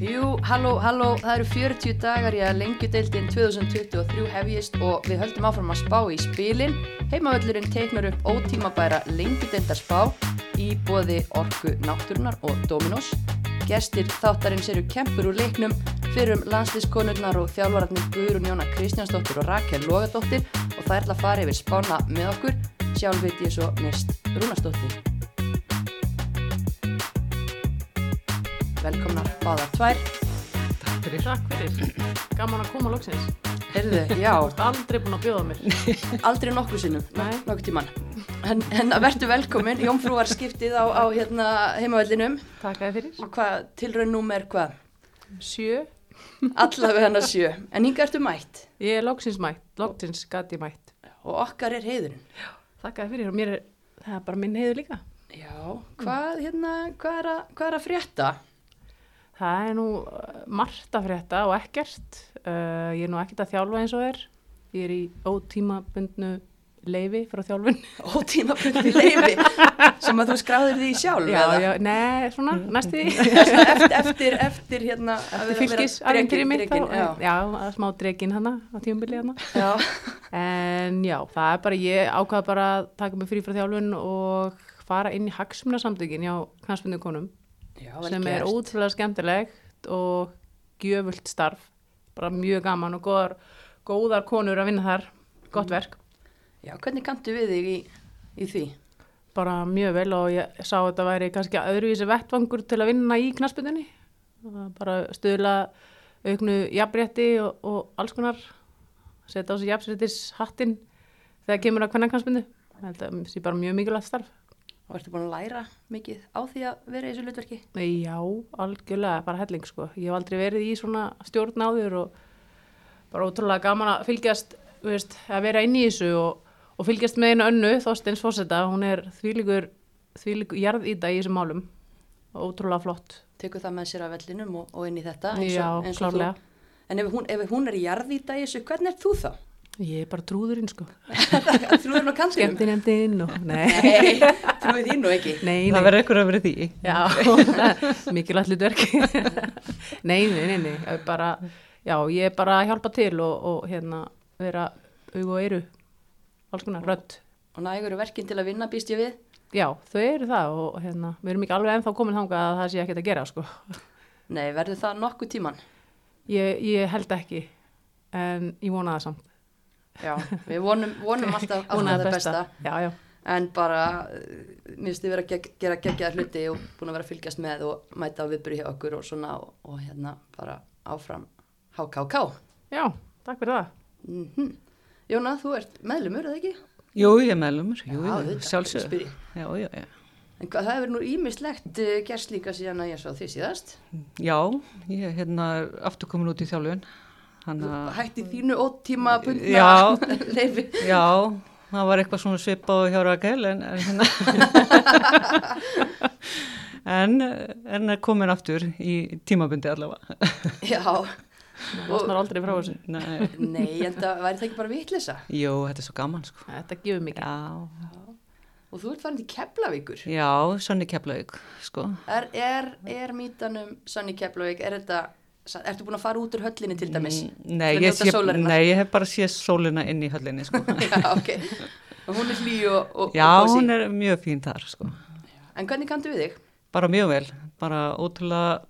Jú, halló, halló, það eru 40 dagar í að lengjudeildin 2023 hefjist og við höldum áfram að spá í spilin. Heimavöllurinn teiknar upp ótímabæra lengjudeildarspá í bóði Orku Náttúrunar og Dominos. Gestir þáttarins eru kempur úr leiknum fyrir um landslískonurnar og þjálfararnir Guðrún Jóna Kristjánsdóttir og Rakel Logadóttir og það er að fara yfir spána með okkur. Sjálf veit ég svo mist Rúnastóttir. Velkomnar báðar tvær. Takk fyrir. Takk fyrir. Gaman að koma loksins. Heyrðu, já, Þú ert aldrei búin að bjóða mér. aldrei nokkuð sinnum, nokkuð tíman. En, en að verðu velkomin, Jómfrúar skiptið á, á hérna, heimavellinum. Takk að fyrir. Og hvað, tilraun númer hvað? Sjö. Allavega hennar sjö. En hinga ertu mætt Ég er loksins mætt. Loksins gæti ég mætt. og okkar er heiðurinn. Takk að fyrir. Og mér er, það er bara minn heiður líka. Já, hvað, hérna, hvað er að, hvað er að frétta? Það er nú uh, margt að frétta og ekkert. Uh, ég er nú ekkert að þjálfa eins og er. Ég er í ótímabundnu leifi frá þjálfun. Ótímabundi leifi sem að þú skráðir því sjálf Já, eða? já, nei, svona, næstu því. eftir, eftir, eftir hérna Eftir fylgis, fyrir drekinn- mitt. drekinn, Já, Já, smá dregin hana á tímabili hana. já, En já, það er bara, ég ákvaða bara að taka mig frí frá þjálfun og fara inn í hagsmunasamtökin hjá knastbundu konum já, sem er gert. útrúlega skemmtilegt og gjöfult starf, bara mjög gaman og góðar, góðar konur að vinna þar, gott Mm. verk, Já, hvernig kanntu við þig í, í því? bara mjög vel og ég sá að þetta væri kannski öðruvísi vettvangur til að vinna í knastbundinni, bara stuðla auknu jafnrétti og, og alls konar, setja á sig jafnréttis hattinn þegar kemur að hvernig knastbundu, þetta er bara mjög mikilvægt starf. Og ertu búin að læra mikið á því að vera í þessu hlutverki? Já, algjörlega, bara helling sko. Ég hef aldrei verið í svona stjórn áður og bara ótrúlega gaman að fylgjast, veist, að vera inn í þessu og, og fylgjast með einu önnu, Þorsteins Fosseta, hún er þvílíkur, þvílíkur jarðýta í þessum málum. Ótrúlega flott. Tekur það með sér af vellinum og, og inn í þetta eins Já, og, eins og klárlega. þú. En ef hún, ef hún er jarðýta í þessu, hvernig er þú þá? Ég er bara trúðurinn sko. Trúður nú kannski? Skemmtinemdinn og, nei, Nei, trúið þín nú ekki. nei, Það nei. verður eitthvað að vera því. Já, mikilvægt hlutverk. nei, nei, nei, nei, ég er bara, já, ég er bara að hjálpa til og, og hérna, vera aug og eyru, alls konar, rödd. Og nægur er verkin til að vinna, býst ég við. Já, þau eru það og hérna, við erum ekki alveg ennþá komin þangað að það sé ekkert að gera, sko. Nei, verður það nokkuð tíman? Ég, ég held ekki, en ég vona það samt. Já, við vonum, vonum alltaf, alltaf það besta. Já, já, En bara, eh, mér finnst þið vera að gera geggjaðar hluti og búin að vera að fylgjast með og mæta á viðbyrju hjá okkur og svona og, og hérna bara áfram HKK. já, takk fyrir það. Mm Jóna, þú ert meðlumur, eða ekki? Jú, ég er meðlumur, jú, Já. Já, já, já. En hvað, það hefur nú ímislegt uh, gerst líka síðan að ég svo því síðast. Já, ég er hérna aftur komin út í þjálfun. Þannig að, Hætti þínu ótíma bundna Já. leifi. já, það var eitthvað svona svipað hjá Rakel, en, en hérna, en, en er komin aftur í tímabundi allavega. Já, Það losnar aldrei frá þessu. Nei, nei, en það væri það ekki bara vitlisa. jú, þetta er svo gaman, sko. Þetta gefur mikið. Já, Og þú ert farin til Keflavíkur. já, Sonni Keflavík, sko. Er, er, er mítanum Sonny Keflavík, er þetta, ertu búin að fara út úr höllinni til dæmis? Mm, Nei, að ég, sé, nei, ég hef bara séð sólina inn í höllinni, sko. Já, ok. Og hún er hlý og, og, Já, og hún er mjög fín þar, sko. En hvernig kanntu við þig? bara mjög vel, bara ótrúlega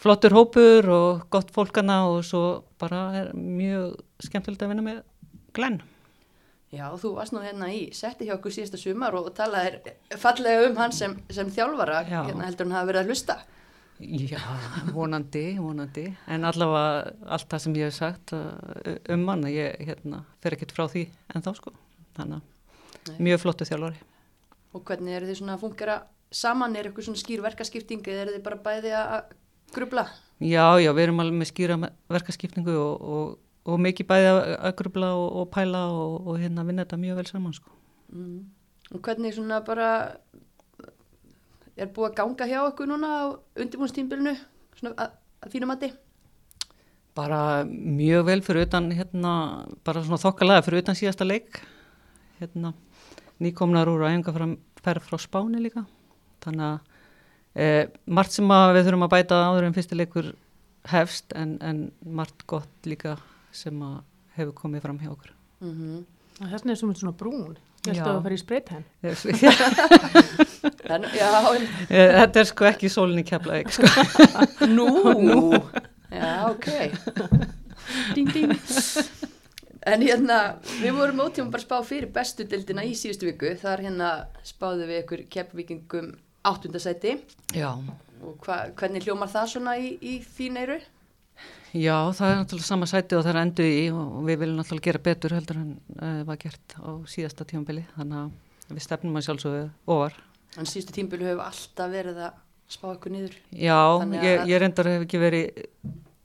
flottur hópur og gott fólkana og svo bara er mjög skemmtilegt að vinna með Glenn. Já, þú varst nú hérna í setti hjá okkur síðasta sumar og talaðir fallega um hann sem, sem þjálfara, Já. hérna heldur hann hafa verið að hlusta. Já, vonandi, vonandi, en allavega allt það sem ég hef sagt uh, um hann, ég hérna, fer ekkert frá því en þá sko, þannig Nei. að mjög flottu þjálfari. Og hvernig eru þið svona að fungera saman, er eitthvað svona skýr verkaskipting eða eru þið bara bæði að grubla? Já, já, við erum alveg með skýra verkaskipningu og, og, og mikið bæði að, grubla og, og pæla og, og hérna vinna þetta mjög vel saman sko. Mm. Og hvernig svona bara er búið að ganga hjá okkur núna á undirbúinstímbilinu, svona að, að þínu mati? Bara mjög vel fyrir utan, hérna, bara svona þokkalega fyrir utan síðasta leik. Hérna, nýkomnar úr að enga ferð frá Spáni líka. Þannig að Eh, margt sem að við þurfum að bæta áður en fyrstileikur hefst en, en margt gott líka sem að hefur komið fram hjá okkur. Mm -hmm. Þess vegna er svona brún. Ég held Já. að það fara í en, Eh, Þetta er sko ekki sólinni keflaðið, sko. nú. Já, ok. Ding, ding. En hérna, við vorum ótíma bara að spá fyrir bestu dildina í síðustu viku. Þar hérna spáðu við ykkur keppvíkingum áttundasæti. Já. Og hva, hvernig hljómar það svona í, í þín eiru? Já, það er náttúrulega sama sæti og það er endur í og við viljum náttúrulega gera betur heldur en uh, var gert á síðasta tímabili þannig að við stefnum að sjálfsögðu ofar. En síðustu tímbilu hefur alltaf verið að spá ykkur niður. Já, Þannig ég, að- ég reyndar hef ekki verið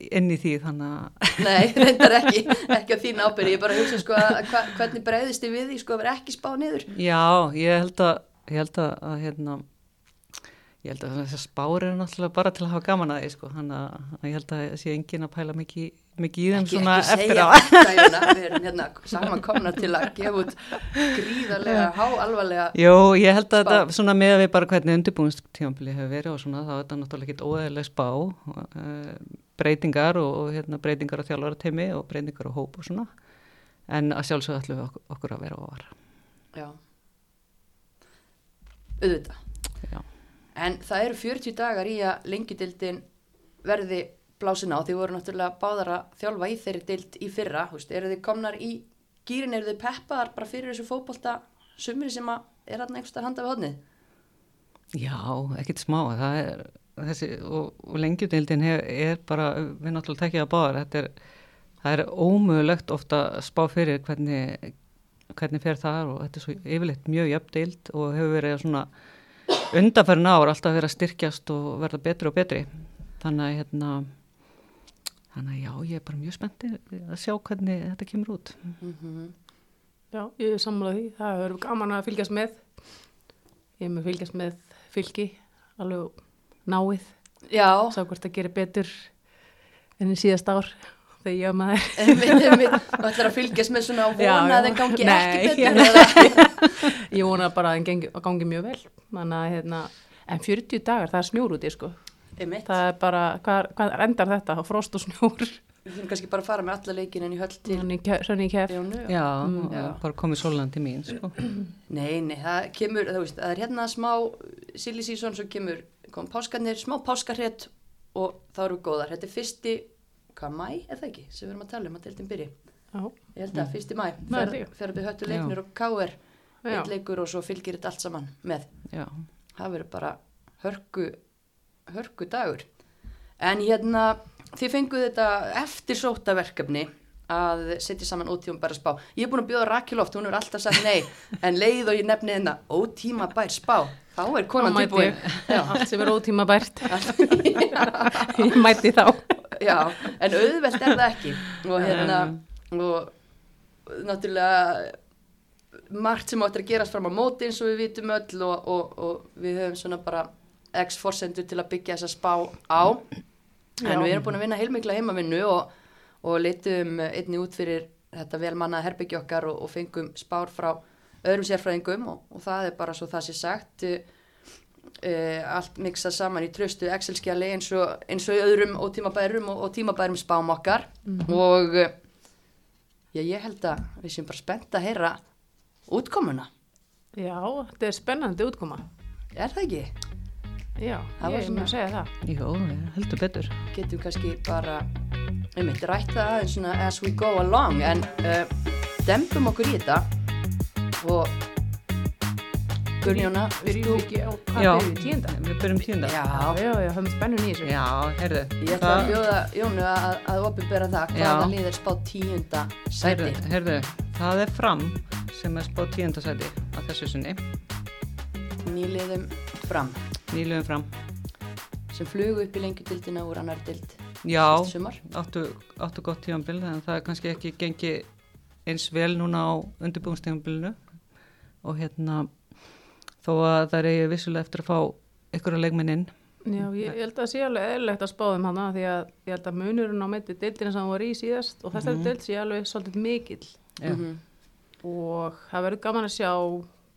inn í því þannig að Nei, reyndar ekki, ekki á þín ábyrði. Ég bara hugsa sko að hva, hvernig breyðist þið við því sko að vera ekki spá niður. Já, ég held að, ég held að, að hérna, ég held að þessar spár eru náttúrulega bara til að hafa gaman að því, sko, þannig að, að ég held að sé engin að pæla mikið, mikið í þeim Ekki, svona ekki eftir segja á. þetta, Jóna. Við erum hérna saman komna til að gefa út gríðarlega, háalvarlega. Jó, ég held að þetta, svona með að við bara hvernig undirbúinstífambili hefur verið og svona, þá er þetta náttúrulega ekki óeðileg spá, uh, breytingar og, og hérna, breytingar á þjálfarateimi og breytingar á hóp og svona, en að sjálfsögðu ætlum við okkur, okkur að vera ofar. Já. Auðvitað. En það eru 40 dagar í að lengjudildin verði blásin á. Þið voru náttúrulega báðar að þjálfa í þeirri dild í fyrra. Húst, eru þið komnar í gýrin, eru þið peppaðar bara fyrir þessu fótbolta sumri sem að er hann einhverstað handa við hodnið? Já, ekkert smá, það er þessi, og, og lengjudildin hef, er bara, við náttúrulega tekja það báðar, þetta er, það er ómögulegt ofta spá fyrir hvernig, hvernig fer það og þetta er svo yfirleitt mjög jöfn dild og hefur verið svona undanferðin ár alltaf verið að styrkjast og verða betri og betri, þannig að hérna, þannig að já, ég er bara mjög spenntið að sjá hvernig þetta kemur út. Mm Já, ég er sammálað því. Það verður gaman að fylgjast með. Ég er með fylgjast með fylgi, alveg náið. Já, Sá hvort það gerir betur enn í síðast ár þegar ég var maður. og ætlar að fylgjast með svona Já, vona að þeim gangi Nei, ekki betur Ég vona bara að það gangi, að gangi mjög vel. Þannig að, hérna, en 40 dagar, það er snjór úti, sko. Það er bara, hvað, hvað endar þetta? Á frost og snjór. Við þurfum kannski bara að fara með alla leikin en í höll til Sönni í kef. Já, Mm. Já. bara komið sólan til mín, sko. Nei, nei, það kemur, það, veist, það er hérna smá silly season, svo kemur kom páskarnir, smá páskarrétt og þá eru við góðar. Þetta er fyrsti, hvað, mæ, er það ekki, sem við erum að tala um að deildin byrji. Já, Ég held að fyrsti mæ, Það er fer, fer við höttu leiknir og káir, já. eitt leikur og svo fylgir þetta allt saman með. Já. Það verður bara hörku, hörku dagur. En hérna, þið fenguð þetta eftir sóta verkefni að setja saman ótíma bæra spá. Ég er búin að bjóða Rakel oft, hún er alltaf sagt nei, en leið og ég nefni hérna ótíma bær spá, þá er konan tilbúin. Allt sem er ótíma bært. ég mæti þá. Já, en auðvelt er það ekki. Og hérna, og náttúrulega margt sem áttur að gerast fram á móti eins og við vitum öll og, og, og við höfum svona bara x forsendur til að byggja þessa spá á. En Já. við erum búin að vinna heilmikla heimavinnu og, og leitum einni út fyrir þetta velmanna herbyggja okkar og, og fengum spár frá öðrum sérfræðingum og, og það er bara svo það sé sagt allt miksað saman í tröstu Excel-skjali eins og, eins og öðrum og tímabærum og, og tímabærum spám okkar og uh, já, ég held að við séum bara spennt að heyra útkomuna, Já, þetta er spennandi útkoma. er það ekki? Já, Það var ég svona- mun að segja það. Jó, heldur betur. getum kannski bara um eitt rætt það aðeins svona as we go along en uh, dempum okkur í þetta og Gunnjóna, vilt Byrjum þú við ekki á hvað byrjum við tíunda? Við byrjum tíunda. Já, Já, já, höfum spennun í þessu. Já, heyrðu. ég ætla að bjóða Jónu að, að opinbera það hvaða lið er spáð tíunda sæti Heyrðu, heyrðu, það er fram sem er spáð tíundasæti að þessu sinni, nýliðum fram nýluðum fram. sem flugu upp í lengjudildina úr annar dild Já, áttu, áttu gott tíðanbíl, en það er kannski ekki gengið eins vel núna á undirbúinstíðanbílinu og hérna, þó að það er eigi vissulega eftir að fá ykkur að leikminn inn. Já, ég, ég held að það sé alveg eðlilegt að spáðum hana því að ég held að munurinn á meiti deildina sem hann var í síðast og þessari Mhm. deild sé alveg svolítið mikill Já. Mhm. og það verður gaman að sjá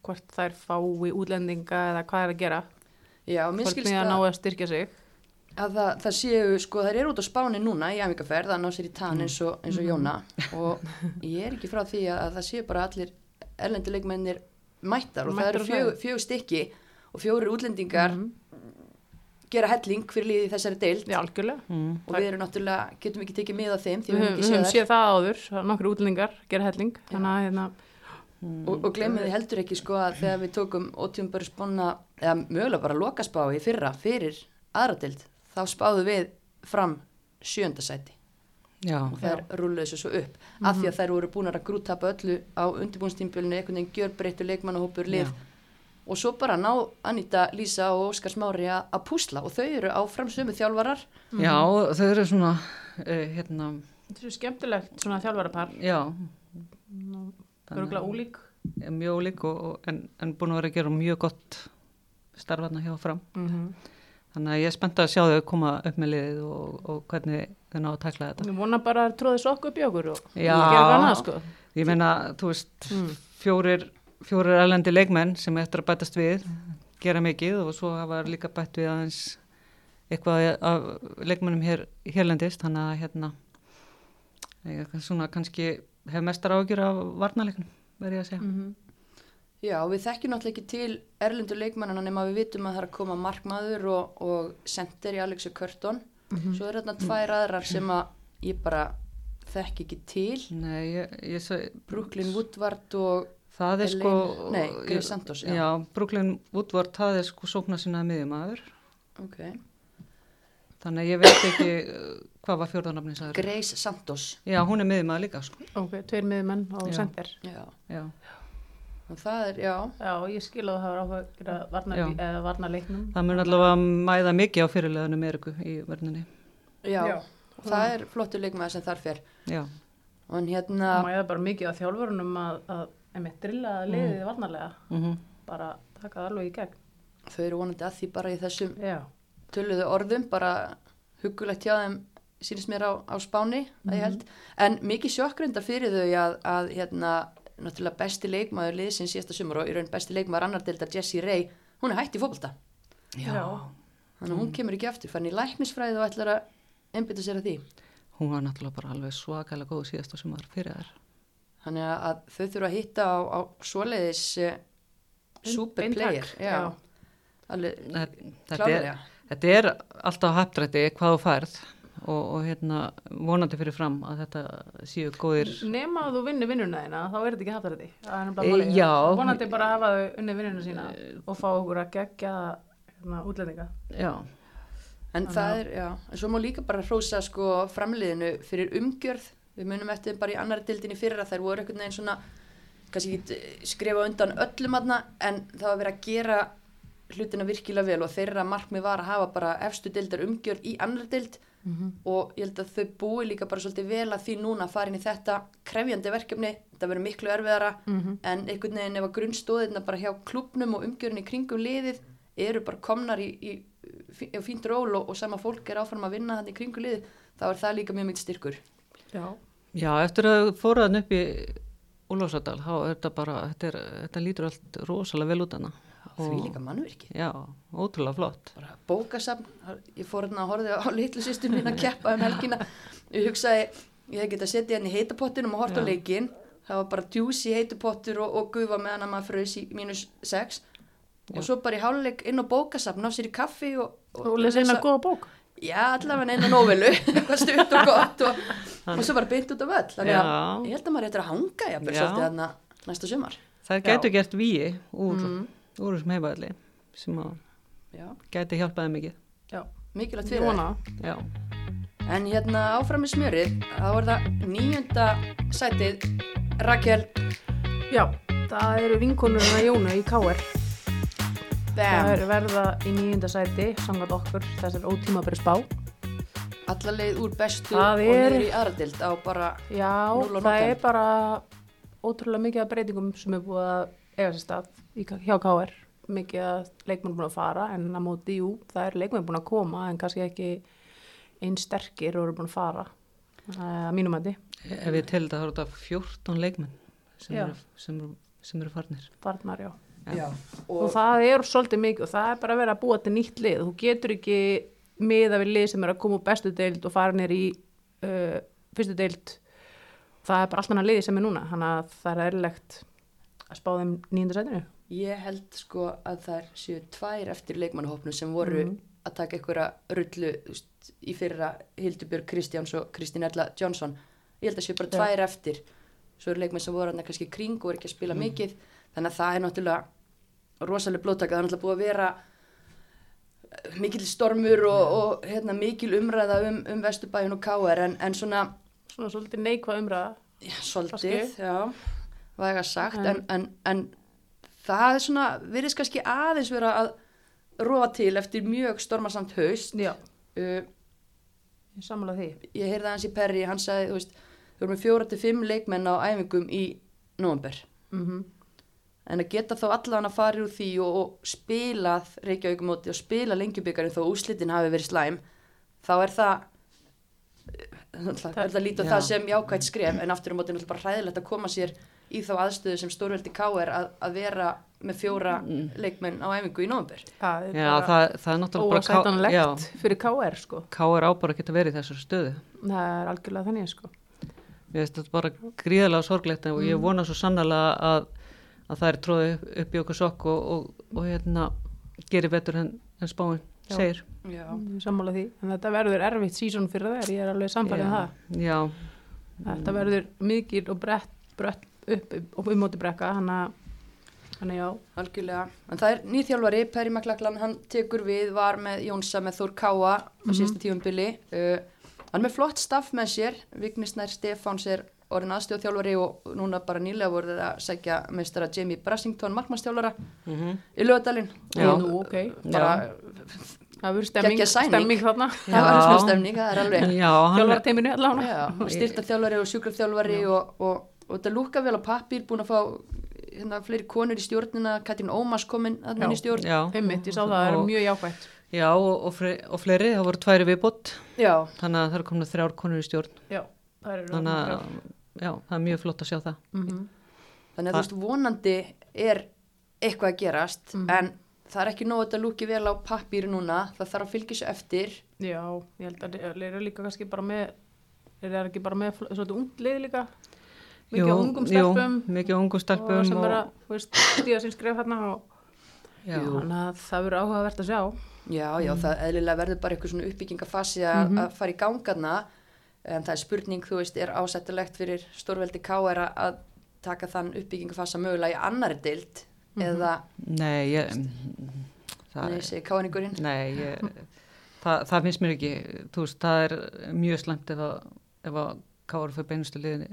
hvort þær fái útlendinga eða hvað er að gera. Já, mér skilst að að, ná að styrkja sig að það, það séu, sko, það eru út á spáni núna í æfingarferð, það ná sér í Mm. tann eins og, eins og Mhm. Jóna og ég er ekki frá því að, að það séu bara allir erlendi leikmennir mættar og Mættar það eru fjög, fjög stykki og fjóri útlendingar Mhm. gera helling fyrir liði í þessari deild Já, algjörlega. Mm. og við erum náttúrulega, getum ekki tekið mið af þeim því Við við höfum, höfum við ekki höfum séð þær séð það áður, það er nokkru útlendingar gera helling, að hérna, og, og glemum því heldur ekki sko að þegar við tókum ótíum bara spána eða mögulega bara lokaspá í fyrra fyrir aðradild, þá spáðu við fram sjöndasæti Já, og þær rúluðu þessu svo upp. Af því að þær voru búin að grúttapa öllu á undirbúnstímpilinu, einhvern veginn gjörbreyttu leikmannahópur lið. Já. og svo bara ná Anita, Lísa og Óskar Smári að púsla og þau eru áfram sömu þjálfarar. Já þau eru svona, uh, hérna, þetta er skemmtilegt svona þjálfarapar, já, örgulega ólík. mjög ólík og, og, en, en búin að vera að gera mjög gott starfarna hjá fram. Mm Þannig að ég er spennt að sjá þau koma upp með liðið og, og hvernig þau ná að takla þetta. Ég vona bara að tróði sokku upp í okkur og Já. gera annað, sko. Ég meina, þú veist, Mm. fjórir, fjórir erlendi leikmenn sem eftir að bætast við, gera mikið og svo hafa líka bætt við aðeins eitthvað af leikmennum hér, hérlendist, þannig að hérna, svona kannski hef mestar ágjur af varnaleiknum, verði ég að segja. Mm Já, við þekkjum náttúrulega ekki til erlendu leikmannana nema við vitum að það er að koma markmaður og, og sender í Alexi Körton svo er þarna tvær aðrar sem að ég bara þekki ekki til Nei, ég, ég segi, Brooklyn Woodward og það er sko... Nei, Grace Santos, já. já. Brooklyn Woodward, það er sko sókna sinna miðjumæður, ok, þannig að ég veit ekki uh, hvað var fjórðanafni sagður. Grace Santos Já, hún er miðjumæður líka, sko. Ok, tveir miðmenn og Já. sender. já, Já, og það er, já Já, ég skil að það var áhuga að gera varna, Já. eða varna leiknum. það mun allavega mæða mikið á fyrirleðunum Eriku í verðinni. já, Já. það er flottur leikmaður sem þar fer Já, og hann hérna, Það mæða bara mikið á þjálfurunum að, að emitt drilla liðið varnarlega, mm bara taka það alveg í gegn. þau eru vonandi að því bara í þessum Já. töluðu orðum, bara hugulegt hjá þeim sínist mér á, á spáni að ég held, en mikið sjokkrinda fyrir þau að, að hérna náttúrulega besti leikmaður liðsins síðasta sumur og í raun besti leikmaður annar deildar Jessie Ray hún er hætt í Já. þannig að hún kemur ekki aftur. Fann í læknisfræði og ætlar að einbytta sér að því, hún var náttúrulega bara alveg svakalega góð síðast og sem var fyrir þær. þannig að- að þau þurfa að hitta á, á svoleiðis uh, super Eintak, player já, já. alveg Þetta, er, er alltaf haptrætti hvað þú færð og, og hérna vonandi fyrir fram að þetta séu góðir Nema að þú vinnir vinnuna þína, þá er þetta ekki haft þetta. Er E, já. Vonandi bara að hafa þau unnið vinnuna sína og fá okkur að gegja hérna, útlendinga. já, En það er, já, en svo má líka bara hrósa sko framliðinu fyrir umgjörð, við munum eftir bara í annar dildinni fyrir að þær voru einhvern veginn svona, kannski ekki skrifa undan öllum aðna, en það var verið að gera hlutina virkilega vel. Og þeirra markmið var að hafa bara efstu dildar umgjörð í annar dild og ég held að þau búi líka bara svolítið vel að því núna að fara inn í þetta krefjandi verkefni, þetta verður miklu erfiðara. En einhvern veginn ef að grunnstóðina bara hjá klubnum og umgjörðin í kringum liðið eru bara komnar í, í, í, í fínt ról og, og sama fólk er áfram að vinna þannig í kringum liðið, þá er það líka mjög mjög styrkur. Já. já, eftir að fóraðan upp í Úlfarsadal, þá er þetta bara þetta, er, þetta lítur allt rosalega vel út hana Því líka mannverki. já, ótrúlega flott Bara bókasafn, ég fór hérna að horfið á litlu sýstum mín að keppa um helgina. Ég hugsaði, ég hef getað setið hérna í heitapottinum og hort á Já. leikinn. Það var bara djúsi heitupottur og, og gufa meðan að maður frös í mínus 6. Og svo bara í háluleik inn á bókasafn, ná sér í kaffi og... Og lesa eina góða bók. Já, allavega eina novelu, eitthvað stutt og gott og, og svo bara beint út af öll. Þannig að ég held að maður eitthvað að hanga næsta sumar. það gætu gert víi úr, Mm. Úr þessum heimaðli sem gæti hjálpaði mikið. Já. mikilvægt fyrir það. já, En hérna áfram með smjörið, þá er það nýjönda sætið, Rakel, Já, það eru vinkonurinn að Jónu í K.R. Það bam, er verða í nýjunda sæti, samkvæmt okkur, þess er ótíma að byrja spá. alla leið úr bestu Það og er- niður í aðradild á bara, Já, það er bara ótrúlega mikið af breytingum sem er búið að eiga sér stað í, hjá KR. Mikið að leikmenn búin að fara en að móti, jú, það er leikmenn búin að koma en kannski ekki einn sterkir og eru búin að fara eh, að mínum hætti, ef ég til þetta þá er þetta 14 leikmenn sem eru, sem, eru, sem eru farnir. Farnar, já. Já, og, og, það er svolítið mikið og það er bara að vera að búa til nýtt lið. Þú getur ekki miða við lið sem er að koma úr bestu deild og fara nýr í uh, fyrstu deild. Það er bara allt annað liði sem er núna þannig að það er eðlilegt að spá þeim nýjunda sætinu? Ég held sko að það séu tvær eftir leikmannahópnu sem voru að taka einhverja rullu veist, í fyrra Hildubjörg Kristjáns og Kristín Erla Johnson ég held að séu bara tvær eftir. Svo eru leikmenn sem voru hann kannski í kring og er ekki að spila mikið. Þannig að það er náttúrulega rosalega blóttaka, það er náttúrulega búið að vera eh, mikil stormur og, og hérna, mikil umræða um, um Vesturbæjun og K.R. En, en svona svona svolítið neikvað umræða. Já, svolítið, Kannski. já, væga sagt, en, En- en, en það er svona, virðist kannski aðeins vera að róa til eftir mjög stormarsamt haust. Uh, ég sammála því. ég heyrði hans í Perri, hann sagði, þú veist, þú erum með fjóra til fimm leikmenn á æfingum í november. mm En að geta þá allan að fara úr því og, og spilað Reykjavíkumóti og spila lengjubikarin þó úslitin hafi verið slæm, þá er það, það er það lítið á það sem jákvægt skref, en aftur á móti er náttúrulega bara hræðilegt að koma sér í þá aðstöðu sem stórveldi K er að, að vera með fjóra leikmenn á æfingu í november. það er það, það er náttúrulega já, fyrir KR sko KR á bara að geta verið í þessari stöðu. það er algjörlega þannig sko Ég veist þetta bara gríðarlega sorglegt og ég vona svo sannlega að, að það er tróðið upp, upp í okkur sokk og, og, og hérna gerir betur en, en spáin Já. segir. Já. Ég sammála því, en þetta verður erfitt sísón fyrir þær, ég er alveg samfærið um það Já, þetta verður mikil og brett, brett upp og um móti brekka hann að já, Algjörlega. En það er nýrþjálfari, Perri Maklaklan, hann tekur við, var með Jónsa með Þór Káa á síðasta tífumbili. Uh, hann er með flott staff með sér, Vignisnær Stefáns er orðin aðstjóðþjálfari og núna bara nýlega voru þeir að sækja meistara Jamie Brassington, markmannstjálfara í lögadalinn. Já. nú ok Bara, það verður stemming, stemming þarna það var svona stefning, það er alveg. já, hann þjálfara teiminu allavega Já, styrta þjálfari og sjúkrafþjálfari og, og, og þetta lúka vel á pappír, búin að fá hérna, fleiri konur í stjórnina, Katrín Ómas komin að í stjórn. Já, einmitt, ég sá það, það er mjög jákvætt já og, og, og fleiri, það voru tværi viðbót, Já, þannig að það eru komin þrjár konur í stjórn. já, það er Þannig að, já, það er mjög flott að sjá það. mm Þannig að þú veist, vonandi er eitthvað að gerast, Mhm. en það er ekki nóg að þetta lúki vel á pappíri núna, það þarf að fylgja svo eftir. já, ég held að þeir eru líka kannski bara með þeir eru ekki bara með svolítið ungt lið líka mikið á ungum stelpum Jú, mikið ungum og stelpum sem og, vera, þú veist, stíða sín skref hérna og þannig að það verður áhugavert að sjá. Já, já, það eðlilega verður bara eitthvað svona uppbyggingafasi að að fara í gangarna, en það er spurning, þú veist, er ásættulegt fyrir stórveldi K.R. að- að taka þann uppbyggingafasa mögulega í annari dild, eða, nei, ég, það, nei, segi K.R.ingurinn. nei, ég, það, það finnst mér ekki, þú veist, það er mjög slæmt ef að, að káður fyrir beinustu liðin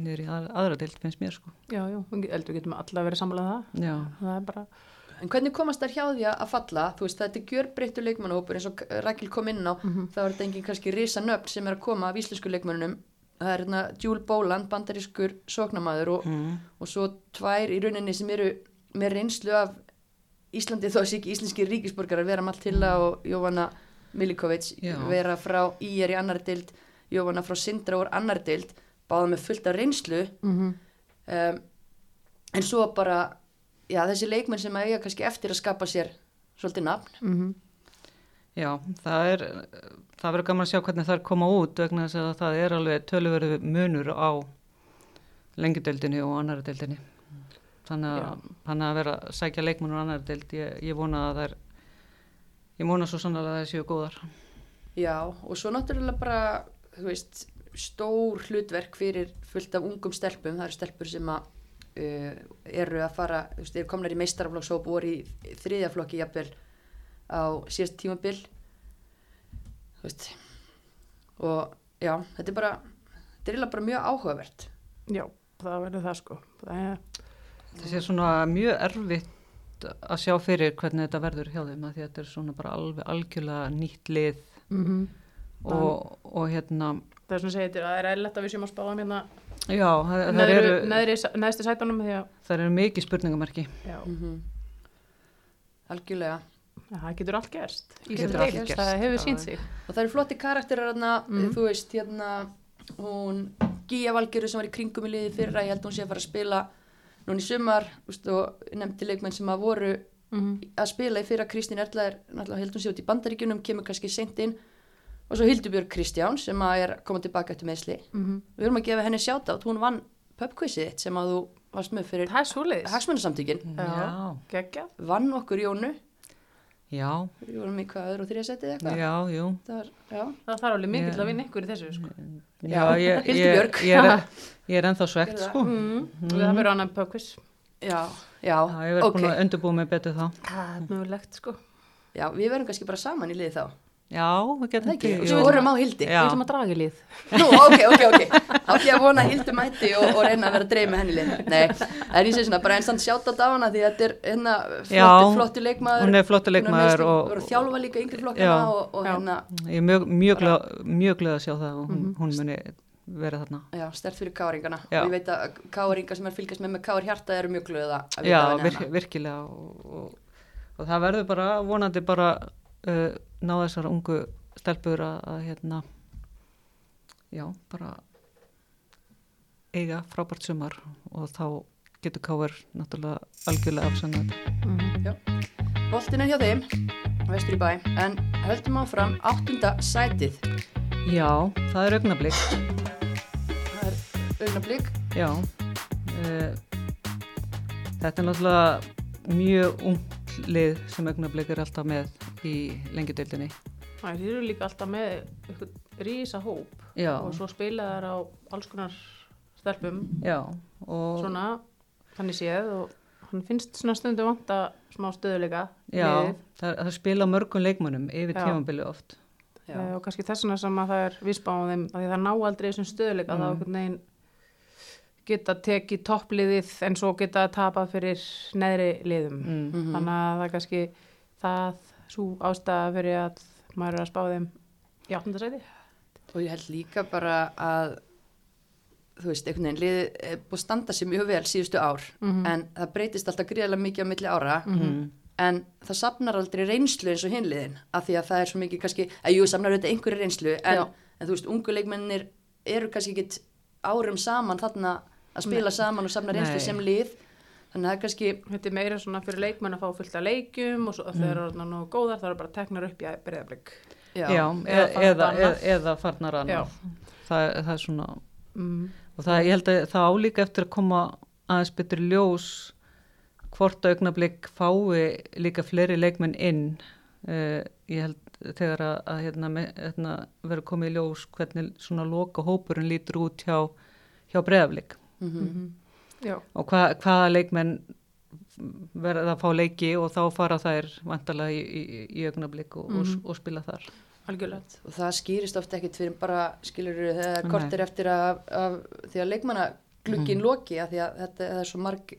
niður í aðra, aðra deild, finnst mér sko. já, já, eldur getum alla verið samlega það Já, það er bara, En hvernig komast þær hjá því að falla? Þú veist, þetta er gjörbreyttu leikmannahópur eins og Rækil kom inn á, þá er þetta engin kannski risa nöfn sem er að koma af íslensku leikmannunum. Það er hérna Júl Bóland, bandarískur sóknamaður og, mm. og svo tvær í rauninni sem eru með reynslu af Íslandi þó sé ekki íslenski ríkisborgarar vera Maltilla og Jóvanna Milikovic Já. vera frá IR í annari dild, Jóvanna frá Sindra úr annari dild, báða með fullt af reynslu mm um, en svo bara já, þessi leikmenn sem eiga kannski eftir að skapa sér svolítið nafn -hmm. já, það er, það verður gaman að sjá hvernig það er koma út vegna þess að það er alveg töluverðu munur á lengjudeldinni og annari deildinni. Þannig að, þannig að vera að sækja leikmennur á annari deild, ég, ég vona að það er, ég vona svo sannlega að það séu góðar. já, og svo náttúrulega bara veist, stór hlutverk fyrir fullt af ungum stelpum. Það eru stelpur sem að uh, eru að fara, þú veist, eru komnar í meistaraflokkshóp og voru í þriðjaflokki jafnvel á síðast tímabil. Þú veist og já, þetta er bara þetta er bara mjög áhugavert. Já, það verður það sko. Það er, Það sé svona mjög erfitt að sjá fyrir hvernig þetta verður hjá þeim að því að þetta er svona bara alveg algjörlega nýtt lið. Mm og, og hérna, það er svona þetta, það er eðlilegt að við séum að spáða hérna já, það, það, neðri, eru, neðri, neðsti sætunum því að það eru mikið spurningamarki. já, mm algjörlega. Já, það getur allt gerst. Getur allt gerst, það hefur sínt sig. Og það eru flotti karakterar hérna, Mhm. þú veist, hérna hún Gíja Valgeru sem var í kringum í liði fyrra, ég held hún sé að fara að spila núna í sumar úst, og nefndi leikmenn sem að voru Mhm. að spila í fyrra. Kristín Erla er náttúrulega heldum sér út í bandaríkjunum kemur kannski seint inn og svo Hildubjörg Kristján sem að er að koma tilbaka eftir meðsli Mhm. við erum að gefa henni sjátt hún vann pubquizið þitt sem að þú varst með fyrir er. Gekkja. vann okkur Jónu Já, við vorum í hvað öðru og þrija setið eitthvað já, jú. það Það þarf alveg mikill að vinna ykkur í þessu, sko. Já, Já, ég, ég, ég, er, ég er ennþá svegt, Gerðu það. sko. Mm. Og það verður annan pökkvis. já, já, Já, ég verð ok búin að undirbúa mig betur þá. Það er mögulegt, sko. já, við verðum kannski bara saman í liði þá Já, við það getum ekki, og svo vorum á Hildi Já. Við ætlum að draga í lið. Nú, ok, ok, ok. Þá ég að vona að Hildur mætti og, og reyna að vera að dreif með henni lið. Nei, það er í sig svona bara einstaklega sjátt á dagana því þetta er hérna Já, flottu, flottu leikmaður. hún er flottur leikmaður Hún og- er að þjálfa líka yngri flokkana Já. og, og Já. hérna, Ég er mjög, mjög, glöð, mjög glöð að sjá það og hún, Mhm. hún muni vera þarna. já, stert fyrir káringana. Já. Og ég veit að káringa sem er fylgjast með með káar hjarta eru mjög glöða Já, og, og, og það verður bara vonandi bara uh, ná þessar ungu stelpur að, að hérna já, bara eiga frábært sumar og þá getur káver náttúrulega algjörlega afsannat. Mm. Boltin er hjá þeim, vestur í bæ, en höldum áfram áttunda sætið. Já, það er augnablík. Það er augnablík. Já, uh, þetta er náttúrulega mjög ungt lið sem augnablík er alltaf með í lengjudeildinni. Það eru líka alltaf með eitthvað rísa hóp Já, og svo spila þær á alls konar stelpum já, og svona, þannig séð og hann finnst svona stundu vanta smá stöðuleika já, það, það spila mörgum leikmönnum yfir Já. tímabili oft. Já. Eh, og kannski þess vegna sem að það er vísbáðum þeim að því það ná aldrei þessum stöðuleika Mm. þá einhvern veginn geta tekið toppliðið en svo geta tapað fyrir neðri liðum Mm. Mhm. þannig að það er kannski það svo ástæða fyrir að maður er að spá þeim í áttundasæti Og ég held líka bara að, þú veist, einhvern veginn, liðið er búið að standa sér mjög vel síðustu ár, Mhm. en það breytist alltaf gríðarlega mikið á milli ára, Mm. en það sapnar aldrei reynslu eins og hinliðin, af því að það er svo mikið kannski, að jú, sapnar auðvitað einhverju reynslu, en, en þú veist, ungu leikmennir eru kannski ekkit árum saman þarna að spila saman og sapna reynslu Nei. sem lið, þannig að það er kannski, Þetta er meira svona fyrir leikmenn að fá fullt af leikjum og svo, mm. þegar það er nógu góðar það er bara teknar upp í breyðablík já, Já, eða eða, farnar eða, eða, eða farnar annað. Það, er- það er svona, mm. og það, ég held að það álíka eftir að koma aðeins betur ljós hvort augnablik fái líka fleiri leikmenn inn. Uh, ég held þegar að, að hérna, hérna, verður komið í ljós hvernig svona loka hópurinn lítur út hjá, hjá breyðablik mm Já, og hva, hvaða leikmenn verða að fá leiki og þá fara þær vantarlega í, í, í augnablik og, og, og spila þar. algjörlega. Og það skýrist ofta ekkit fyrir bara, skilur þegar kortir eftir að, að því að leikmanna glugginn loki, að því að þetta það er svo marg,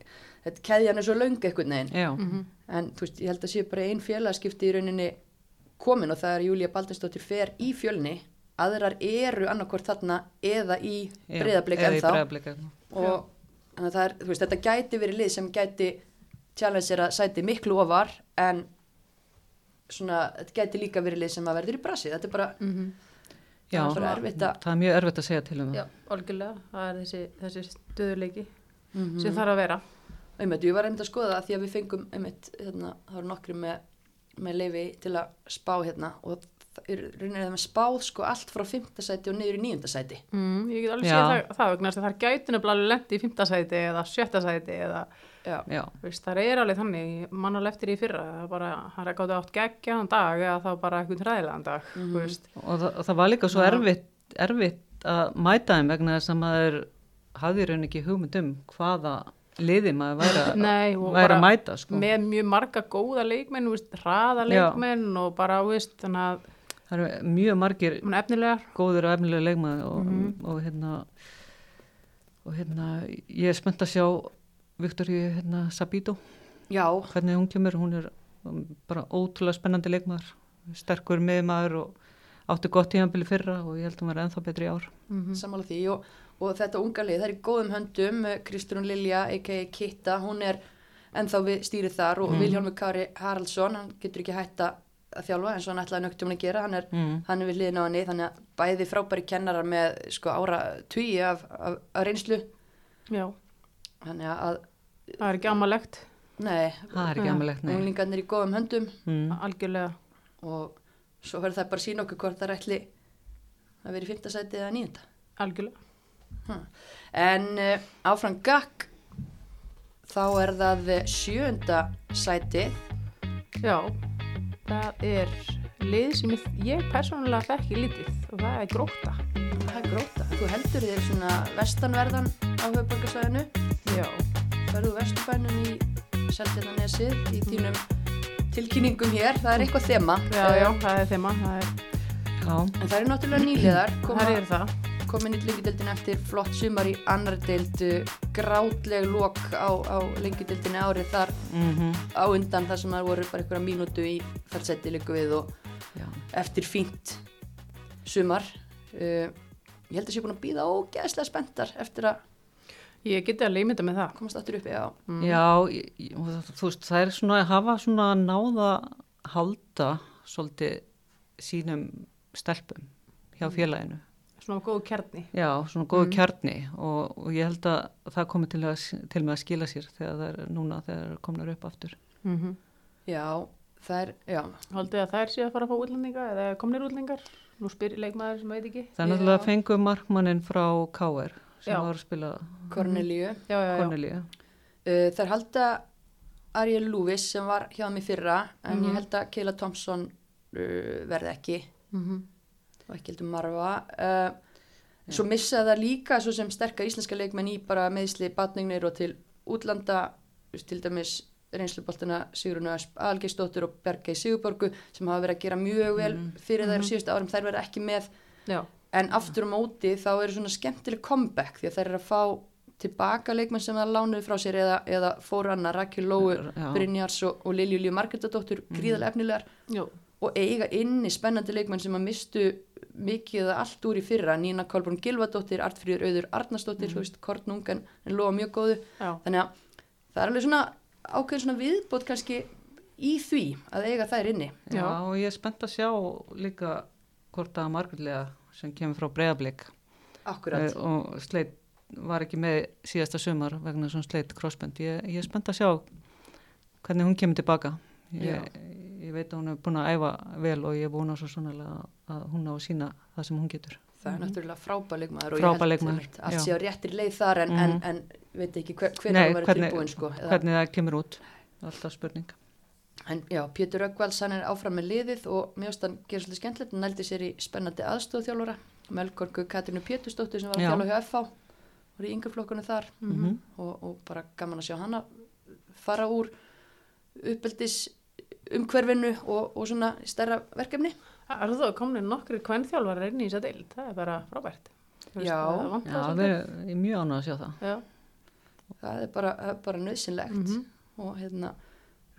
þetta keðjan er svo löng einhvern veginn, Já, mm en þú veist, ég held að sé bara ein félagskipti í rauninni komin og það er Júlía Baldinsdóttir fer í fjölni, aðrar eru annarkvort þarna eða í já, breyðablik eða í ennþá. Breiðablik ennþá. Og er, veist, þetta gæti verið lið sem gæti challenge að sæti miklu ofar en svona, þetta gæti líka verið lið sem að verður í brasi, þetta er bara Já, það er bara erfitt að það er mjög erfitt að segja til um Já, það. algjörlega, það er þessi, þessi stöðuleiki Mhm. sem þarf að vera. Einmitt, ég var einmitt að skoða það því að við fengum einmitt, hérna, það voru nokkri með, með leifi til að spá hérna og það er rauninni það með spáð sko allt frá fymtasæti og niður í níundasæti mm, Ég get alveg Já. séð það, það vegna þess að það er gætinu blálu lendi í fymtasæti eða sjöttasæti eða já, Já, veist, það er alveg þannig, mann alveg eftir í fyrra það er bara, hann er gátt átt geggjaðan dag eða þá bara eitthvað hræðilegan dag mm veist. og það, og það var líka svo Já. erfitt, erfitt að mæta þeim vegna þess að maður hafði raun ekki hugmynd um hvaða liði maður væri að, Nei, og væri bara að mæta sko. með mjög marga góða leikmenn veist, hraða Já. leikmenn og bara veist, þannig að Það eru mjög margir hún er efnilegar. góður og efnilega leikmaður og, og hérna og hérna ég er spennt að sjá Viktoríu hérna Sabito já, hvernig hún kemur, hún er bara ótrúlega spennandi leikmaður sterkur miðmaður og átti gott tímanbili fyrra og ég held að hún verði ennþá betri í ár. Mm sammála því og, og þetta unga lið, það er í góðum höndum Kristrún Lilja, a.k.a. Kitta hún er ennþá við stýrið þar og mm. Vilhjálmur Kari Haraldsson hann getur ekki hætta að þjálfa eins og hann ætlaði nögtum að gera, hann er, mm. hann er við hliðin á henni þannig að bæði frábæri kennarar með sko ára tugi af, af, af reynslu Já, þannig að það er ekki amalegt, nei, það er ekki Ja. amalegt, nei. unglingarnir í góðum höndum Mm. algjörlega. og svo verður það bara sína okkur hvort það ætli að vera í fyrsta sæti eða nýjunda. Algjörlega. En uh, áfram gakk þá er það eh, sjöunda sætið. Já, það er lið sem ég, persónulega þekki lítið og það er gróta. Það er gróta. Þú heldur þér svona vestanverðan á höfbörgarsvæðinu. Já, Verðu vesturbænum í Seltjarnanesið í þínum tilkynningum hér. Það er eitthvað þema. já, já, það er þeima, það er, Já, En það eru náttúrulega nýliðar. Koma, það er það. Komin í lengjudeldin eftir flott sumar í annar deild grátleg lok á, á lengjudeldinni árið þar mm á undan þar sem það voru bara einhverja mínútu í fælsetti líku við og já. eftir fínt sumar uh, ég held að sé búin að býða ógeðslega spenntar eftir að Ég geti að leimita með það. komast aftur upp já, Mm. Já, ég- ég- og það- þú veist, það er svona að hafa svona náða halda svolítið sínum stelpum hjá félaginu. Svona góð kjarni. Já, svona góðu kjarni og, og ég held að það komi til, að, til með að skila sér þegar það er núna þegar það er komnar upp aftur. Mm -hmm. já, það er já, Haldið að þær séu að fara að fá útlendinga eða komnir útlendingar? Nú spyr leikmaður sem veit ekki. Það er náttúrulega fengu markmannin frá KR sem Já. var að spila Cornelíu Já, já, já. Cornelíu. uh, þær halda Ariel Lewis sem var hjá mig fyrra en Mhm. ég held að Keila Thompson uh, verði ekki Mm og ekki heldur marfa. Uh, svo missa það líka svo sem sterkar íslenska leikmenn í bara meðsli batningnir og til útlanda til dæmis reynsluboltana Sigrun Ösp, Algeistóttur og Bergei Sigurborgu sem hafa verið að gera mjög vel fyrir þær síðustu árum, þær verða ekki með. Já, en aftur á móti þá eru svona skemmtileg comeback því að þær eru að fá tilbaka leikmenn sem það lánuði frá sér eða, eða fóru annað, Rakel Lóu, Já. Brynjars og, og Lilju Líu Margretadóttur, gríðarlega efnilegar. Já, og eiga inni spennandi leikmenn sem að mistu mikið eða allt úr í fyrra Nína Kolbrún Gilvadóttir, Artfríður Auður Arnarsdóttir, þú veist, kortnung en, en lofa mjög góðu já. þannig að það er alveg svona ákveðin svona viðbót kannski í því að eiga þær inni Já, Já. og ég er spennt að sjá líka hvort að margullega sem kemur frá breyðablík akkurat, og sleit var ekki með síðasta sumar vegna svona sleit crossband. Ég, ég er spennt að sjá hvernig hún kemur tilbaka. Ég, ég veit að hún er búin að æfa vel og ég að svo sannlega að hún á að sína það sem hún getur. það er náttúrulega frábær leikmaður og Frábær ég held allt já. sé á réttir leið þar en, en, Mhm. en veit ekki hver, hver Nei, það verður hvernig- tilbúin sko eða, Hvernig það kemur út, alltaf spurning. en já, Pétur Öggvalds hann er áfram með liðið og mjög stann gerir svolítið skemmtilegt hann nældi sér í spennandi aðstofþjálfara Melkorku Katrínu Pétursdóttir sem var að Já. þjálfa hjá FH var í yngjaflokkunum þar Mm og, og bara gaman að sjá hana fara úr uppeldis umhverfinu og, og svona stærra verkefni Það eru þó komin nokkri kvennþjálfar inn í þess að deil. Það er bara frábært. Þú veist, Já. það vantar Já, svolítið. við erum mjög ánað að sjá það. Já. það er bara, er bara nöðsynlegt Mhm. og hérna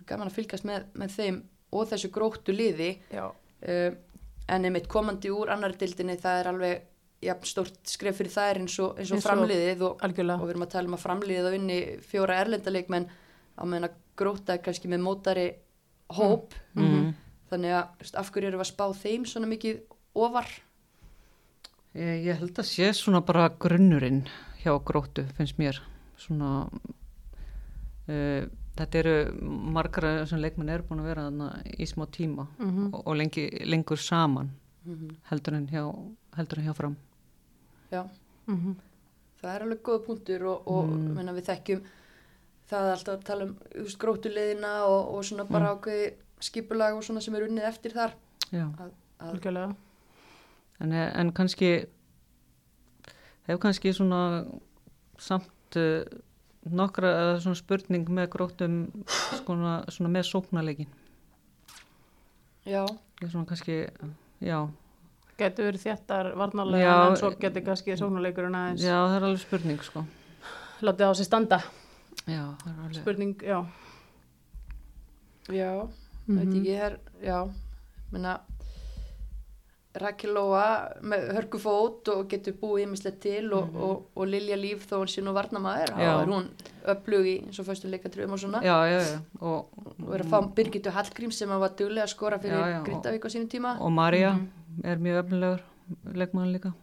gaman að fylgast með, með þeim og þessu gróttu liði Já. uh, en einmitt komandi úr annar dildinni það er alveg jafn stórt skref fyrir þær eins og, eins og Eins og- framliðið og, og við erum að tala um að framliðið að vinni fjóra erlendaleikmenn á meðan að gróta er kannski með mótari hóp Mm. þannig að af hverju eru við að spá þeim svona mikið ofar Ég, ég held að sé svona bara grunnurinn hjá gróttu, finnst mér. Svona, uh, þetta eru margra sem leikmenn eru búin að vera þarna í smá tíma Mhm. og, og lengi, lengur saman Mhm. heldur en hjá, heldur en hjá fram. já, Mhm. það er alveg góð punktur og, og Mm. menna, við þekkjum það er alltaf að tala um grótuleiðina og, og svona bara ákveði skipulag og svona sem er unnið eftir þar Já. að, að, Algjörlega. En, en kannski, hef kannski svona samt uh, nokkra eða svona spurning með gróttum svona, svona með sóknarleikin. já, Ég er svona kannski, já, Getur verið þjættar varnarlega en svo getur kannski sóknuleikurinn aðeins já það er alveg spurning sko. látið á sig standa. Já. Spurning, já. já Mhm. veit ekki hér, já menna Rakel Lóa með hörkufót og getur búið ímislegt til og, og, og Lilja Líf þó hún sé nú varnamaður þá Mhm. Já. er hún öflug í eins og fyrstu leikatröðum og svona Já, já, já. Og, og er að fá Birgitu Hallgríms sem var duglega að skora fyrir Grindavík á sínum tíma og Marja er mjög öfnilegur leikmaður líka,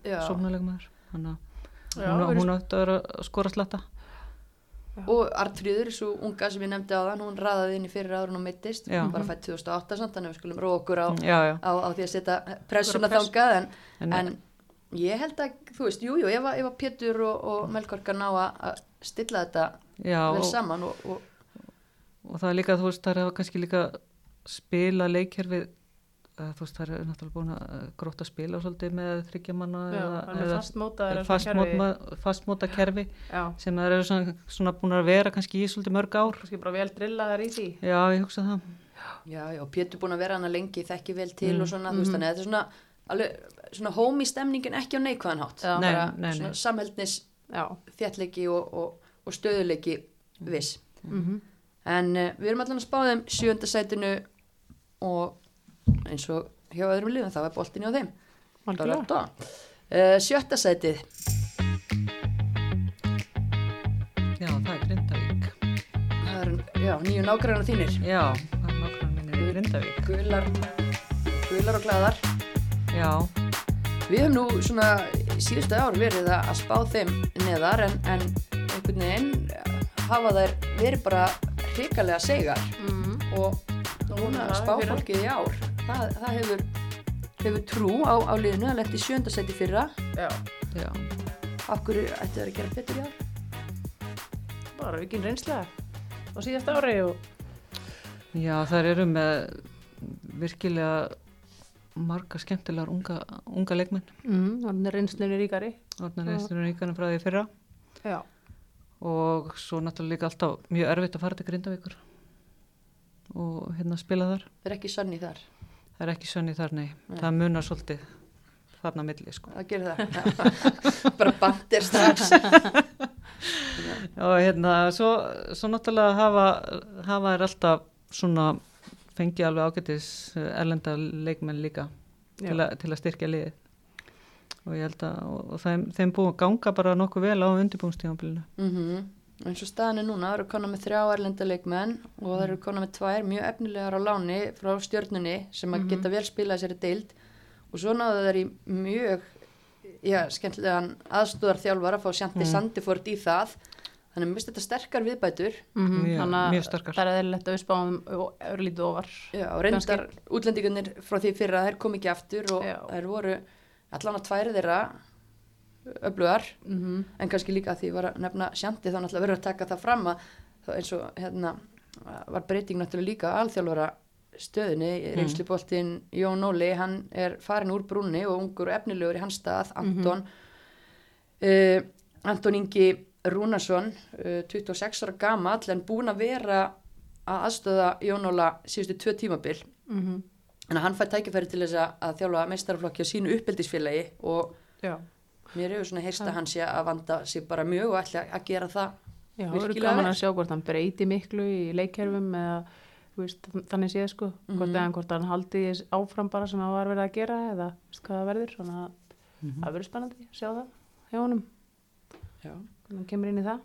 verið- hún átti að vera að skora sletta. Og Artfríður, svo unga sem ég nefndi á þann hún raðaði inn í fyrir áður og meittist Já. hún bara fætt 2008 samt, þannig að við skulum róa okkur á, já, já, á, á því að setja pressuna þangað en, En- en ég held að, þú veist, jújú, jú, ef, að- Pétur og, og Melkorka ná að stilla þetta já vel saman og, og og það er líka, þú veist, það er kannski líka spila leikkerfið eh, þú veist, það er náttúrulega búin að gróta spila svolítið með þryggjamanna fastmótaður fastmóta kerfi Já, sem það eru svona, svona búin að vera kannski í svolítið mörg ár kannski bara vel drillaðar í því. já, ég hugsa það já, já, og Pétur búin að vera hana lengi þekki vel til Mm. og svona, þú veist, þannig að þetta er svona alveg, svona hómi stemningin ekki á neikvæðan hátt Já. Nei, Já. þéttleiki og, og, og stöðuleiki viss Mm En uh, við erum allan að spá þeim sjönda sætinu og eins og hjá öðrum liðum þá er boltin hjá þeim. Uh, sjötta sætið, já, það er Grindavík. Það er já, nýju nágræna þínir. já, það er nákvæmlega minni í Grindavík. Gular, gular og glæðar. já, Við höfum nú svona síðustu ár verið að spá þeim neðar en, en einhvern veginn hafa þær verið bara hrikalega segar Mm. Og núna spá fólkið í ár. Það, það hefur, hefur trú á, á liðinu að lendi sjönda sæti fyrra. Já. já hverju ættu það að gera betur í ár? Bara aukin reynslega á síðast ári og Já, þær eru með virkilega marga skemmtilegar unga, unga leikmenn. mm, þannig er reynslunni ríkari. Þarna Já. reynslunum ríkanum frá því fyrra Já. og svo náttúrulega líka alltaf mjög erfitt að fara til Grindavíkur og hérna spila þar. Það er ekki sann í þar. Það er ekki sönni þar, nei. Nei. Það munar svolítið þarna milli, sko. Það gerir það. Bara bandir strax. Og hérna, svo, svo náttúrulega hafa, hafa er alltaf svona fengið alveg ágætis erlenda leikmenn líka til, a, til að styrkja liðið. Og ég held að, og, og þeim, þeim búið að ganga bara nokkuð vel á undirbúinstíðanbílinu. mm En svo staðan er núna, það eru konar með þrjá erlenda leikmenn og það eru konar með tvær mjög efnilegar á láni frá stjörnunni sem að geta vel spilað sér deild. Og svo náðu þeir í mjög já, skemmtilegan aðstóðar þjálfar að fá Sjanti Mm. Sandiford í það. Þannig að mist þetta sterkar viðbætur. Mm Mjög- þannig að það er eðlilegt að við spáum örlítið ofar. Já, og reyndar útlendingarnir frá því fyrra, þær kom ekki aftur og Já. þær voru allan að tværi þeirra öflugar, Mm en kannski líka að því var að nefna sjanti þá náttúrulega verður að taka það fram að eins og hérna var breyting náttúrulega líka á alþjálfara stöðinni, mm. reynsluboltinn Jón Óli, hann er farin úr brúnni og ungur og efnilegur í hans stað Anton uh, Anton Ingi Rúnarsson uh, 26 ára gamall en búin að vera að aðstöða Jón Óla síðustu tvö tímabil -hmm. en hann fær tækifæri til þess að, þjálfa meistaraflokki á sínu uppeldisfélagi og Já. Mér hefur svona heyrst að hann sé að vanda sig bara mjög og ætla að gera það Já, það Virkilega gaman að sjá hvort hann breyti miklu í leikkerfum eða veist, þannig séð sko. Hvort, Mhm. eða hvort hann haldi áfram bara sem hann var verið að gera eða veist hvað það verður. Svona að það verður spennandi að sjá það hjá honum. Já, hvernig hann kemur inn í það?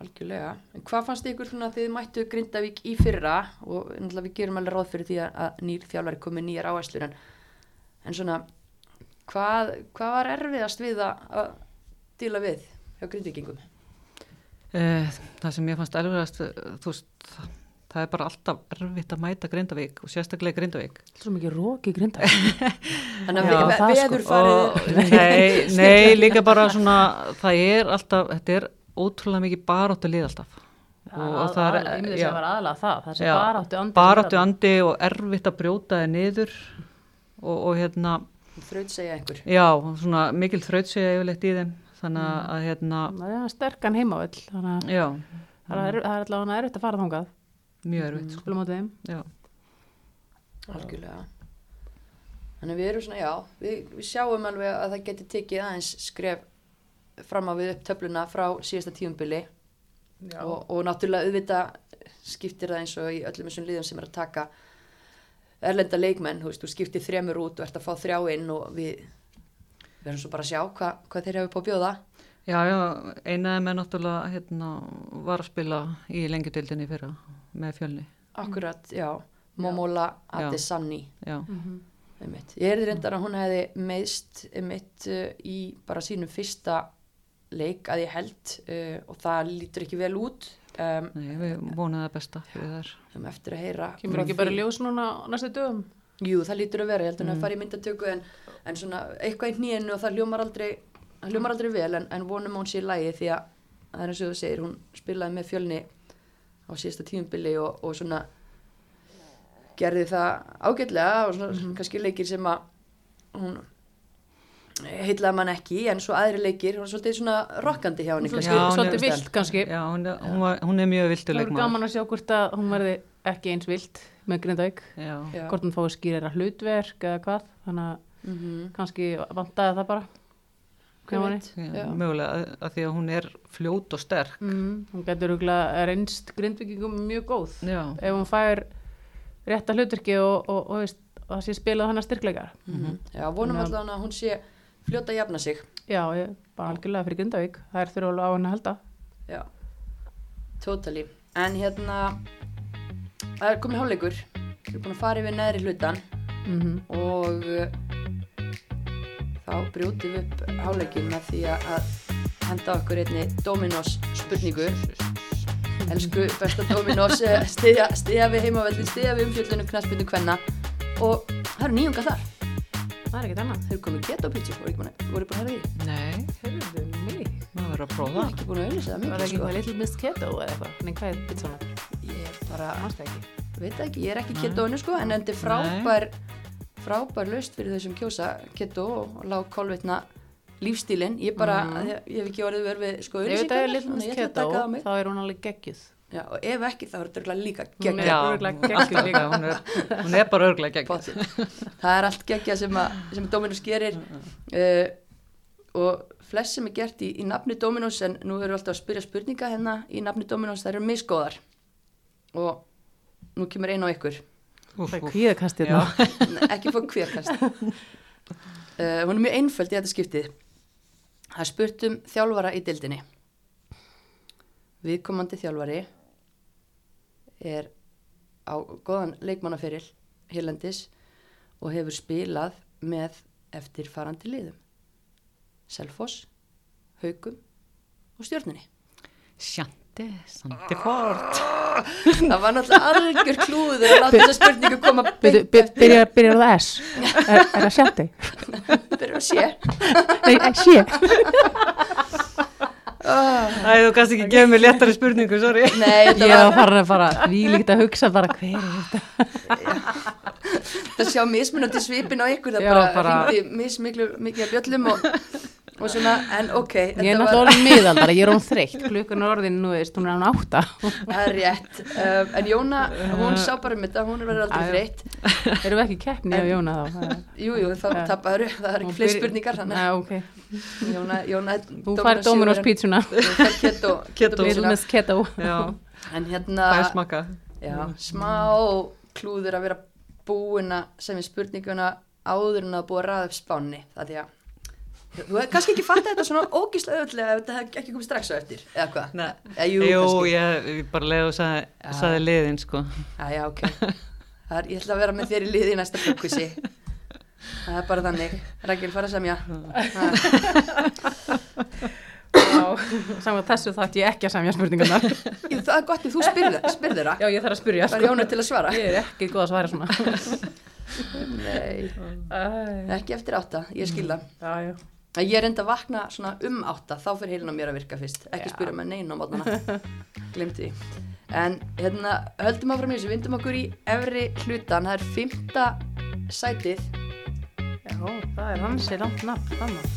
Algjörlega. En hvað fannst ykkur svona að þið mættu Grindavík í fyrra? Og við gerum alveg ráð fyrir því að, nýr þjálfari komi nýjar en, en svona hvað, hvað var erfiðast við að, að díla við hjá Grindvíkingum? Eh, það sem ég fannst erfiðast, eh, þú veist, það, það er bara alltaf erfitt að mæta Grindavík og sérstaklega Grindavík. Svo mikið rók í grinda Þannig að Já, ve það sko. veður farið nei, nei, líka bara svona, það er alltaf, þetta er ótrúlega mikið baráttu lið alltaf. Og það er- ég myndi já. að vera aðalega það það Já, baráttu andi Baráttu andi og erfitt að brjóta þið niður og, og hérna, þraut segja einhver. já, svona mikil þrautsega yfirleitt í þeim, þannig að, að hérna, það er sterkan heimavöll þannig að já, það er, það er allavega erfitt að fara þangað. Mjög erfitt, spilum á þeim. Já. Algjörlega. Þannig við erum svona, já, við, við sjáum alveg að það geti tekið aðeins skref fram á við upp töfluna frá síðasta tíumbili og, og náttúrulega auðvitað skiptir það eins og í öllum þessum liðum sem er að taka erlenda leikmenn, þú veist, þú skiptir þremur út og ert að fá þrjá inn og við verðum svo bara að sjá hva, hvað þeir hefur på að bjóða. Já, já, einaði með náttúrulega hérna, var að spila í lengjudildinni fyrra með fjölni. Akkurat, já, Momola Já. Adesanni. Já, Mhm. Einmitt. Ég er reyndar að hún hefði meðst einmitt uh, í bara sínum fyrsta leik að ég held uh, og það lítur ekki vel út um, Nei, við vonaði það besta um eftir að heyra Kemur frá ekki bara ljós núna á næstu dögum? Jú, það lítur að vera, ég held að hann Mm. að fara í myndatöku en, en svona eitthvað í nýjenu og það hljómar aldrei það hljómar aldrei vel en, en vonum hún sé í lægi því að það er eins og þú segir, hún spilaði með fjölni á síðasta tímumbili og, og svona gerði það ágætlega og svona Mhm. kannski leikir sem að hún heitlaði mann ekki en svo aðri leikir, hún er svolítið svona rokkandi hjá henni kannski. Já, svolítið vilt kannski. Já, hún er, hún var, hún er mjög Það viltuleik verður gaman að sjá hvort að hún verði ekki eins vilt með Grindavík. Hvort hún fái skýrera hlutverk eða hvað. Þannig að Mhm. kannski vantaði það bara. Já, mögulega að, að því að hún er fljót og sterk. Mm, hún getur reynst Grindvíkingum mjög góð. Já, Ef hún fær rétta hlutverki og, og, og, veist, og það sé spilað hennar styrkleikar. Mhm. Já, vonum Já. allavega að hún sé fljóta að jafna sig. Já, ég, bara algjörlega fyrir Grindavík. Það er þurfa alveg á henni að halda. Já, totally. En hérna það er komin hálfleikur. Við erum búin að fara yfir neðri hlutan Mm og uh, þá brjótum við upp hálfleikin með því að henda okkur einni Dominos spurningu. Elsku besta Dominos eh, stiðja, við heimavellin, stiðja við umfjöldunum knastbyrnu kvenna. Og það eru nýjunga þar Það er ekkert annað. eru komið keto pizza, voru ekki búin að hefða því nei, Heyrðu mig. maður verður að prófa. er ekki búin að auðvisa það Var það ekki eitthvað Little Miss Keto eða eitthvað? Nei, hvað er pizzana? Ég bara það veit það ekki, ég er ekki Nei. ketóinu sko en þetta er frábær frábær laust fyrir þessum kjósa ketó og lág kolvetna lífstílin, ég bara, Mhm. ég, ég hef ekki orðið verið við sko Keto, það mig. þá er hún alveg geggjuð. Já, og ef ekki þá er þetta örugglega líka geggja Já, örugglega geggjuð alltaf, líka. hún er, hún er bara örglega gegn. það er allt geggja sem, að, sem Dominus gerir. Uh, og flest sem er gert í, í nafni Dominus en nú erum við alltaf að spyrja spurninga hérna í nafni Dominus, það eru misgóðar. Og nú kemur einu á ykkur. Úf, Það er Já. hérna. Ekki fór hverkast uh, hún er mjög einföld í þetta skiptið. Það er spurt um þjálfara í dildinni viðkomandi þjálfari er á góðan leikmannaferil hérlendis og hefur spilað með eftirfarandi liðum Selfoss, Haugum og Stjörnunni Sjanti, Sandi Ford. það var náttúrulega algjör klúður að láta þessa spurningu koma Byrjar það S? Er er það sjanti? byrjar að sé Nei, eh, oh, Æ, þú kannski ekki gefa mér léttari spurningu, sorry. nei, þetta Ég var farin að fara því líkt að hugsa bara hver er þetta? það sjá mismunandi svipin á ykkur það Já, bara, bara- hringdi mismiklu mikið af bjöllum og, og svona, en ok Ég er þetta náttúrulega orðin miðaldara, ég er hún þreytt, klukkan er orðin, nú veist, hún er hann átta. það er rétt um, en Jóna, hún sá bara um þetta hún er verið aldrei þreytt Erum við ekki keppni á Jóna þá? Er- jú, jú, þá Já. tapaður það er ekki fleiri spurningar þannig Já, að ok. Jóna, Jóna Þú fær Dominos pítsuna. þú fær keto, Keto. Miss Keto. Já, en hérna er já, smá klúður að vera búin að semja spurninguna áður en að búa að ræða upp spánni það því að þú hefði kannski ekki fattað þetta svona ógíslega öðvöldlega ef þetta hefði ekki komið strax á eftir eða hvað? Nei. Eða, jú, Jú, ég, ég bara leiði og sagði, Já. sagði liðin, sko. Já, já, ok. Það er, ég ætla að vera með þér í liði í næsta fólkvísi. Það er bara þannig. Rækil, fara semja. Já, samkvæmt þessu þátt ég ekki að samja spurningarnar. Jú, það er gott ef þú spyrð, spyrð þeirra. Já, ég þarf að spyrja. Það er Jónu til að svara. Ég er ekki góð að svara svona. Nei, Æ, ekki eftir átta, ég skil það. Já, já. Ég er enda að vakna svona um átta, þá fyrir heilin á mér að virka fyrst. Ekki Já. spyrja með neina á mótana. Glemti því. En hérna, höldum áfram í þessu, vindum okkur í efri hlutan. Það er fymta sætið. Já, það er hansi langt nafn, þannig.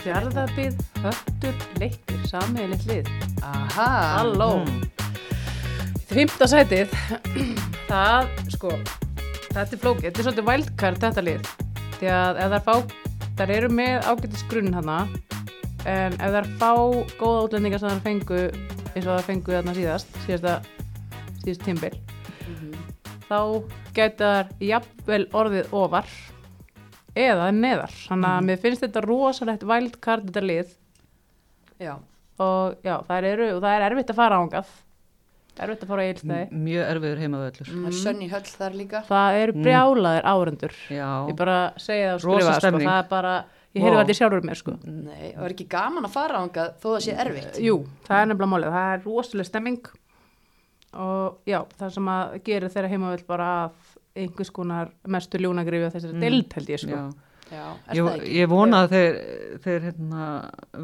Fjarðabíð, höttur, leikir, samiðilegt lið. Aha. Halló. Fymta sætið, það, sko, þetta er flókið, þetta er svolítið wildcard þetta lið. Því að ef þær fá, þær eru með ágætis grunn hana, en ef þær fá góða útlendingar sem þær fengu, eins og þær fengu þarna síðast, síðast tímbil, Mhm. þá gæti þær jafnvel orðið ofar eða neðar. Þannig að mér finnst þetta rosalegt wildcard þetta lið Já. og já, það er, og það er erfitt að fara ángað erfitt að fara á eilstæði Mjög erfiður heimavöllur. Það er sönn í höll þar líka. það eru brjálaðir árendur Já, ég bara segi það og skrifa sko, það er bara, ég heyrði Vá. þetta sjálfur mér sko Nei, og er ekki gaman að fara ángað þó það sé erfitt Jú, það er nefnilega málið, það er rosalega stemming og já, það sem að gera þeirra heimavöld bara að einhvers konar mestu ljónagrifi á þessari mm. deild held ég sko. Já. Já, Ég, ég vona að þeir, þeir hérna,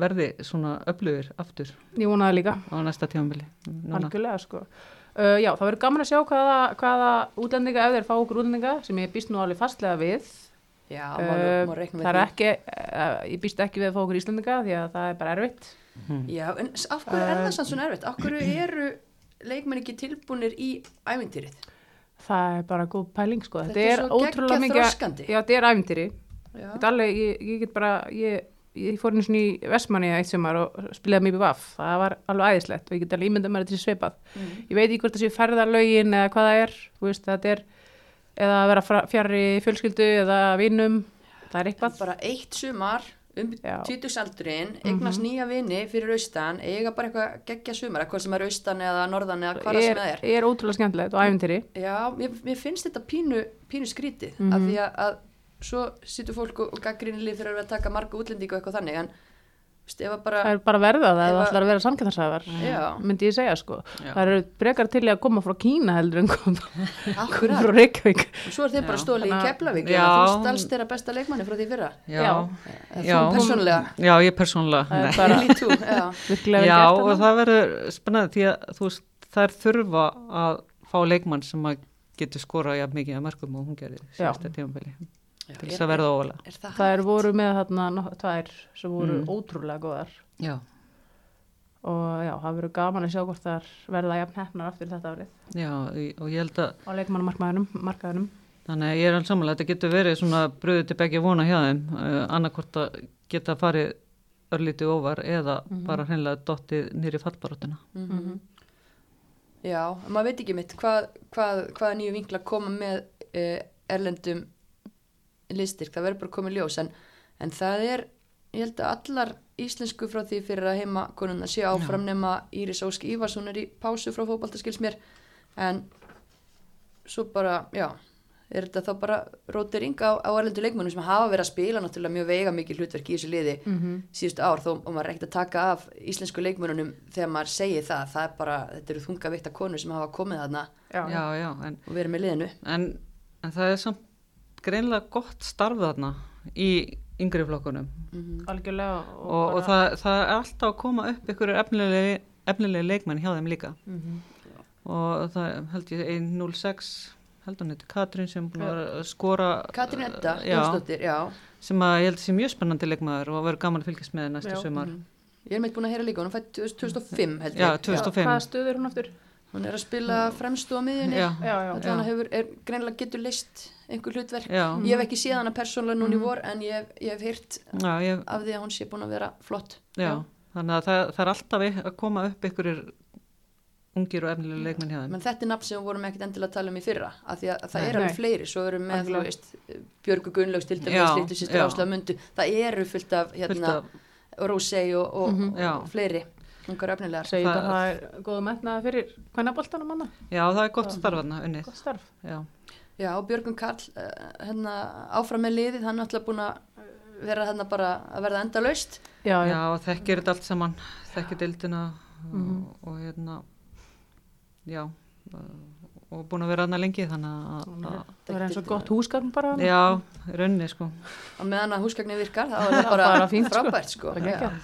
verði svona öflugir aftur Ég vona það líka, á næsta tímabili. algjörlega sko. Uh, já, það verður gaman að sjá hvaða, hvaða útlendinga, ef þeir fá okkur útlendinga sem ég býst nú alveg fastlega við Já, uh, má reikna það er ekki, uh, ég býst ekki við að fá okkur íslendinga því að það er bara erfitt Já, en af hverju er það svona erfitt? Af hverju eru leikmenn ekki tilbúnir í ævintýrið? það er bara góð pæling sko. Þetta þetta er er svo ótrúlega mikið þetta er Þetta alveg, ég, ég get bara, ég, ég fór einu svona í Vestmanni eitt sumar og spilaði mjög vaff. Það var alveg æðislegt og ég get alveg ímyndað mér þetta sé svipað. mm. Ég veit ekki hvort það sé ferðarlögin eða hvað það er, veist, er eða að vera fjarri fjölskyldu eða vinnum, það er eitthvað. bara eitt sumar um Já. tvítugsaldurinn, eignast nýja vini fyrir austan, eiga bara eitthvað geggja sumar, eitthvað sem er austan eða norðan eða hvað sem það er. er ótrúlega skemmtilegt og æfintýri. Já, mér, finnst þetta pínu, pínu skrítið, Mhm. af því að, að svo sittur fólk og, og gaggrinni lið fyrir að taka marga útlendingu og eitthvað þannig, en veist, ef að bara, Það er bara verða það það að- ætlar að vera samkvæmtarsæðar, Já. myndi ég segja sko. Já. Það eru brekar til að koma frá Kína heldur en koma frá Reykjavík. og svo er þeir bara Já. stólið í Keflavík, þú stalst þeirra besta leikmanni frá því fyrra, Já, Já. Eða Já. þú persónulega, já, ég persónulega. Það er nei. bara já. og það verður spennandi því að þú veist, þær þurfa að fá leikmann sem að getur skorað jafn mikið að mörgum og hún gerir tímabili Já, til þess að verða óvalega. Er það, Það er voru með þarna tvær sem voru Mm. ótrúlega góðar Já, og já, það verður gaman að sjá hvort þar verða jafn hefnar aftur þetta árið já, og ég held að á leikmannumarkaðunum, markaðunum. Þannig að ég er alveg samanlega, þetta getur verið svona bröðu til begja vona hjá þeim, uh, annarkvort að geta farið örlítið ofar eða bara hreinlega dottið nýri fallbaróttina. Mhm. Já, maður veit ekki mitt hvað, hvað, hvaða nýju vinkla koma með uh, erlendum listir, það verður bara komið ljós. En, en það er, ég held að allar íslensku frá því fyrir að heima konuna sé áfram nema Íris Ósk Ívarsson er í pásu frá fótboltaskils mér. En svo bara, já er þetta þá bara rótering á, á erlendu leikmönnum sem hafa verið að spila náttúrulega mjög veiga mikið hlutverk í þessu liði Mhm. síðustu ár þó og maður er ekkert að taka af íslensku leikmönnunum þegar maður segir það. Það er bara, þetta eru þunga vikta konur sem hafa komið þarna Já, Já, já, en, og verið með liðinu. en, en það er samt greinlega gott starf þarna í yngri flokkunum. Algjörlega. og, og það, það er alltaf að koma upp ykkur efnilegi, efnilegi leikmenn hjá þeim líka. Mhm. og það held ég 1.06 held hún þetta Katrín sem búin að vera að skora Katrín Edda, já, Jónsdóttir, já. Sem að ég held sé mjög spennandi leikmaður og verður gaman að fylgjast með næstu Já, sumar. Ég er meitt búin að heyra líka, hún fætt 2005 held ég. Já, 2005. Hvaða stöð er hún aftur? Hún er að spila fremstu á miðjunni Já. Já, já. þannig að hefur, er, greinlega getur list einhver hlutverk Já, ég hef ekki séð hana persónulega núna í Mhm. vor en ég, hef- ég hef já, ég, af því að hún sé búin að vera flott já. þannig að það, það er alltaf að koma upp ykkur ungir og efnilega leikmenn hjá þeim menn þetta er nafn sem við vorum ekkert endilega að tala um í fyrra af því að, að það Nei. er alveg Nei. fleiri svo erum við með, Björgu Gunnlaugs til Já, dæmis, já. Það eru fullt af, Fullt hérna, af- Rósei og, og, Mhm. og, Já. fleiri ungar öfnilegar Segir Það- að það er góða metnaði fyrir hvernig boltanum manna? Já, það er gott starf þarna unnið Gott starf. Já, Já, og Björgun Karl uh, hérna, áfram með liðið, hann er alltaf búin að vera hérna bara að verða enda laust Já, já. já þekkir þetta allt saman þekkir dildina og, og hérna já og búin að vera þarna lengi þannig að- að Það er eins og gott húsgagn bara. já, runni sko og meðan að húsgagnir virkar, þá er það bara, Bara fínt, sko. frábært sko, geggjað.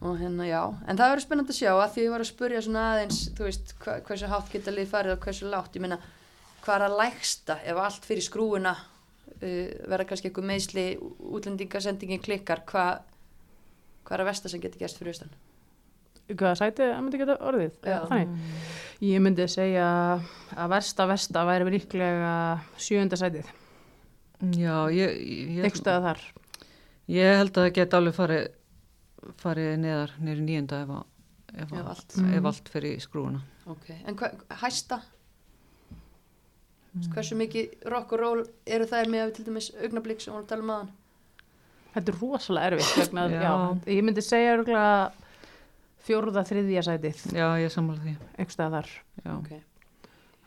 Og hérna já, en það verður spennandi að sjá að því ég var að spurja svona aðeins þú veist, hva, hversu hátt geta lið farið og hversu látt, ég meina, hvað er að lægsta ef allt fyrir skrúuna uh, verða kannski eitthvað meðsli útlendingasendingin klikkar hvað hvað er að versta sem getur gerst fyrir austan Hvað sætið að myndi geta orðið? Já. Þannig. Ég myndi segja að versta versta væri líklega sjöunda sætið. já, ég, ég, Eitthvað stöða þar. ég held að það geti alveg farið farið neðar, nýri nýjunda ef, ef, Ef allt. ef Mhm. allt fyrir skrúuna okay. en hva, hæsta Mm. hversu mikið rock og roll eru þær með til dæmis augnablík sem vorum að tala um aðan Þetta er rosalega erfitt. Vegna, já. Já. ég myndi segja örgulega fjórða, þriðja sætið. já, ég sammála því okay.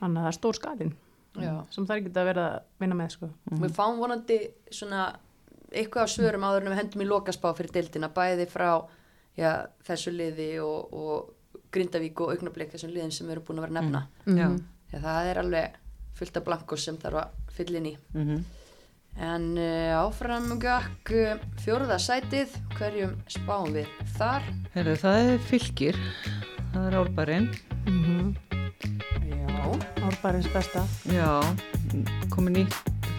Þannig að það er stór skalinn Já. sem það er ekki að vera að vinna með sko. Mhm. við fáum vonandi svona eitthvað af svörum áður en við hendum í lokaspá fyrir deildina, bæði frá já, þessu liði og, og Grindavík og Augnablík þessum liðin sem við erum búin að vera að nefna. Mhm. Já, það er alveg fullt af blankos sem þarf að fylla inn í. Mm En uh, áfram gakk uh, fjóruða sætið, hverjum spáum við þar? Heru, það er fylgir, það er árbærin. Mhm. Já. Árbærins besta. Já, komið nýtt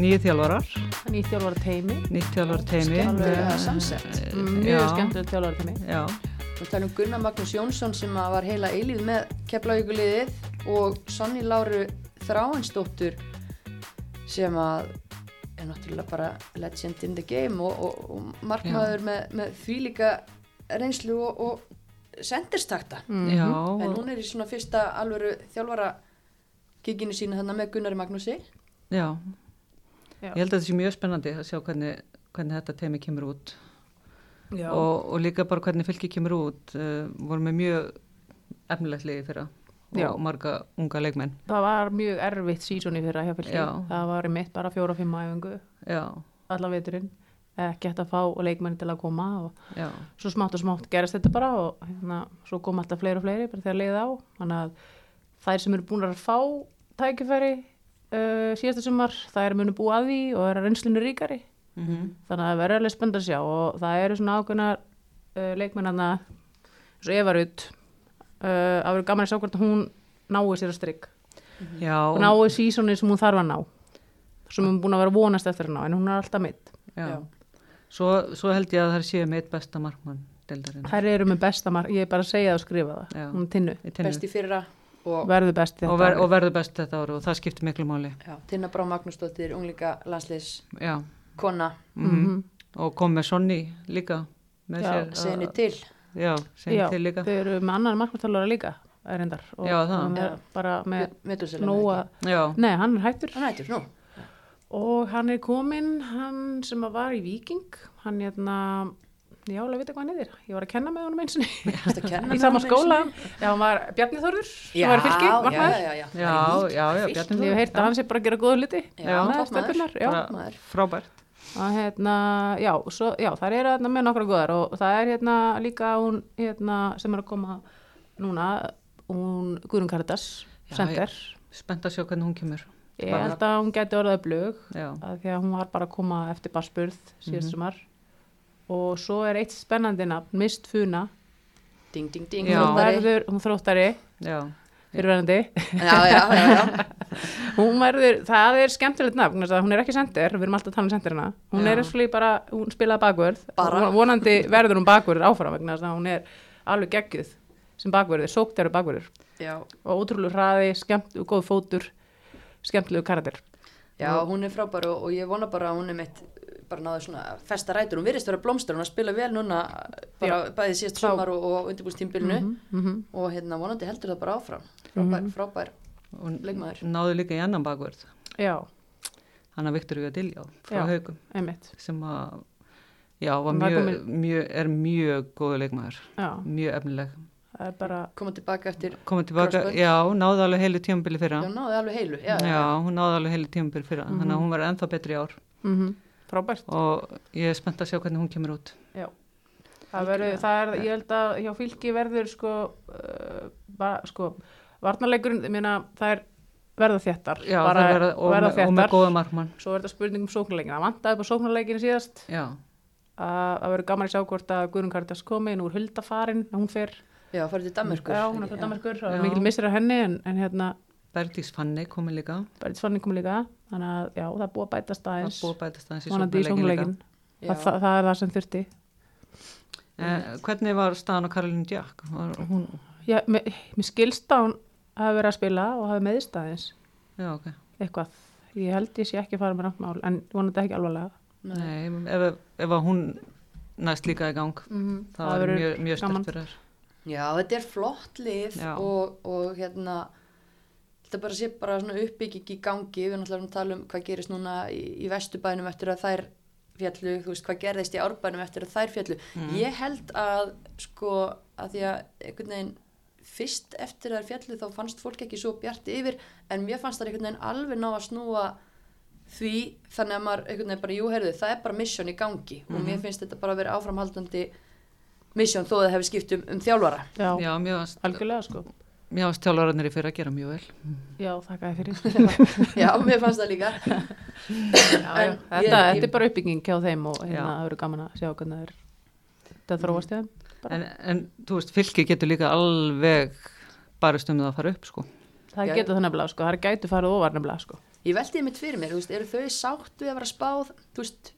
nýju þjálfarar, Nýtt þjálfara teimi. nýtt þjálfar teimi. Skemmtilega samsett. Mjög Já. skemmtilegt þjálfara teimi. Við talum Gunnar Magnús Jónsson sem var heila eilíð með keflavíkuliðið og Sonny Láru Þráinsdóttur sem að er náttúrulega bara legend in the game og, og, og markmaður með, með þvílíka reynslu og, og senderstakta. Mhm. já, En hún er í svona fyrsta alvöru þjálfara kikinu sína þannig með Gunnari Magnúsi. já. Já. Ég held að þetta sé mjög spennandi að sjá hvernig, hvernig þetta teimi kemur út Já. og, og líka bara hvernig fylki kemur út. Uh, vorum með mjög efnilegt liði fyrra Já. og marga unga leikmenn. Það var mjög erfitt sísoni fyrir að hjá fylki. Já. Það var í mitt bara fjóra-fimm æfingu Já, alla veturinn. Hægt að fá leikmenni til að koma og já, svo smátt og smátt gerist þetta bara og hérna, svo kom alltaf fleiri og fleiri bara þegar leiði á. Þannig að þær sem eru búin að fá tækifæri uh, síðasta sumar, þær munu búið að því og er að reynslinu ríkari. mm Þannig að það verður alveg spennt að sjá og það eru svona ákveðnar uh, leikmennarna eins og Eva Rutt uh, að vera gaman að sjá hvort hún nái sér að strikk. já, Hún nái sísoni sem hún þarf að ná sem hún er búin að vera vonast eftir að ná en hún er alltaf mitt. já. Já. Svo, svo held ég að það séu með eitt besta markmann. Þær eru með besta mark, ég er bara að segja það og skrifa það. Já. Hún er tinnu, Í tinnu. Besti fyrra og, verður best þetta og, ver, og verður best þetta ári og það skiptir miklu máli. já, Tinna Brá Magnúsdóttir, unglinga landsliðs Já, kona, mm Mhm. og kom með Sonny líka með Já, sér. segni að- til. Já, segni Já, til líka. þau eru með annan markvartalara líka erindar og Já, er Já. bara með nóa, Já, nei hann er hættur Hann hættur, nú. og hann er kominn, hann sem að var í Viking, hann hérna ég álega veit hvað hann yfir, ég var að kenna með honum eins og Varstu að kenna í sama skóla, já hann var Bjarni Já, sem var já, já, já. já, Hann er í já, já, fylki. Bjarni Ég hef heyrt að hann sé bara að gera góða hluti Já, já. Maður. frábært. að hérna, já, svo, já, það eru hérna með nokkra góðar og það er hérna líka hún hérna sem er að koma núna, hún Guðrun Karitas, Já, sender Spennt að sjá hvernig hún kemur. ég held að hún geti orðað blög Já, að því að hún var bara að koma eftir barspurð síðast Mhm. sumar og svo er eitt spennandi nafn, Mist Funa Ding, ding, ding. Hún verður, hún þróttari. Já. hún verður það er skemmtilegt nafn, hún er ekki sendir. Við erum alltaf að tala um sendirina, hún Já. er eins og bara, hún spilaði og vonandi verður hún bakvörð áfram vegna þess að hún er alveg geggjuð sem bakvörður, sókt eru bakvörður. Já, og ótrúlega hraði, skemmt, góð fótur skemmtilegu karakter. Já, hún er frábær og, og ég vona bara að hún er mitt bara náðu svona festa rætur, hún virðist vera blómstur hún er að spila vel núna bara bæði síðast sumar og, og undirbústímbilinu mm -hmm. og hérna vonandi heldur það bara áfram frábær, Mhm. frábær og leikmaður náðu líka í annan bakvörð. já, Hann að Viktor Júadiljá frá haugum sem að, já, var Hann var mjög, mjög, er mjög góðu leikmaður. já, Mjög efnileg. það er bara koma tilbaka eftir, Komið tilbaka, já, náðu alveg heilu tímabili fyrra. já, náðu alveg heilu já, Já, hún náði alveg heilu tímabili fyrra. Mhm. Þannig að hún verður ennþá betri í ár. mm frábært. Og ég er spennt að sjá hvernig hún kemur út. það, verður, það er, ég held að hjá fylki verður sko, uh, ba, sko varnarleikurinn, ég meina það er verða þéttar. Já, bara það verða, og, verða með, og með þéttar. góða markmann. svo er þetta spurning um sóknarleikin það vantaði upp á sóknarleikinu síðast. Já, að það verður gaman að sjá hvort að Guðrun Karitas komi nú er huldafarin, hún fer. Já, farið til Danmörkur já, hún er það Já. er mikil missir af henni en, en hérna, Berdís Fanny komið líka. bara svanning kom líka þannig að já, það er búið að bætast Það aðeins er búið að bætast aðeins í Já. það, það, það er það sem þurfti Eh, hvernig var staðan á Karolín Jack? Var hún, já, mér, mér skilst að hún hafi verið að spila og hafi meðist aðeins já, ok. eitthvað, ég held ég sé ekki að fara með náttmál en vonandi ekki alvarlega Nei. Ef, ef að hún næst líka í gang, mm -hmm. það var mjög, mjög gaman. stert fyrir þér. Já, þetta er flott lið og, og hérna þetta bara sé bara svona uppbygging í gangi við náttúrulega erum að tala um hvað gerist núna í, í vesturbænum eftir að þær fjallu, þú veist hvað gerðist í árbænum eftir að þær fjallu. Mm. Ég held að sko að því að einhvern veginn fyrst eftir þær fjallu þá fannst fólk ekki svo bjart yfir en mér fannst það einhvern veginn alveg ná að snúa því þannig að maður einhvern veginn bara, jú, heyrðu, það er bara mission í gangi og mér finnst þetta bara að vera áframhaldandi mission þó að það hefur skipt um, um þjálfara Já, Já, mjög algjörlega sko. Mjög stjálfararnir í fyrir að gera mjög vel. Já, þakka þér fyrir. já, mér fannst það líka já, já. Þetta, ég- þetta er bara uppbygging hjá þeim og hérna Já. það verður gaman að sjá hvernig það er þetta þróast í þeim. Bara. En, en þú veist, fylki getur líka alveg barist um það að fara upp, sko. Það Já, getur það nefnilega sko, það er gætu farið ofar nefnilega sko. ég veldi mitt fyrir mér, þú veist, eru þau sátt við að vera spáð, þú veist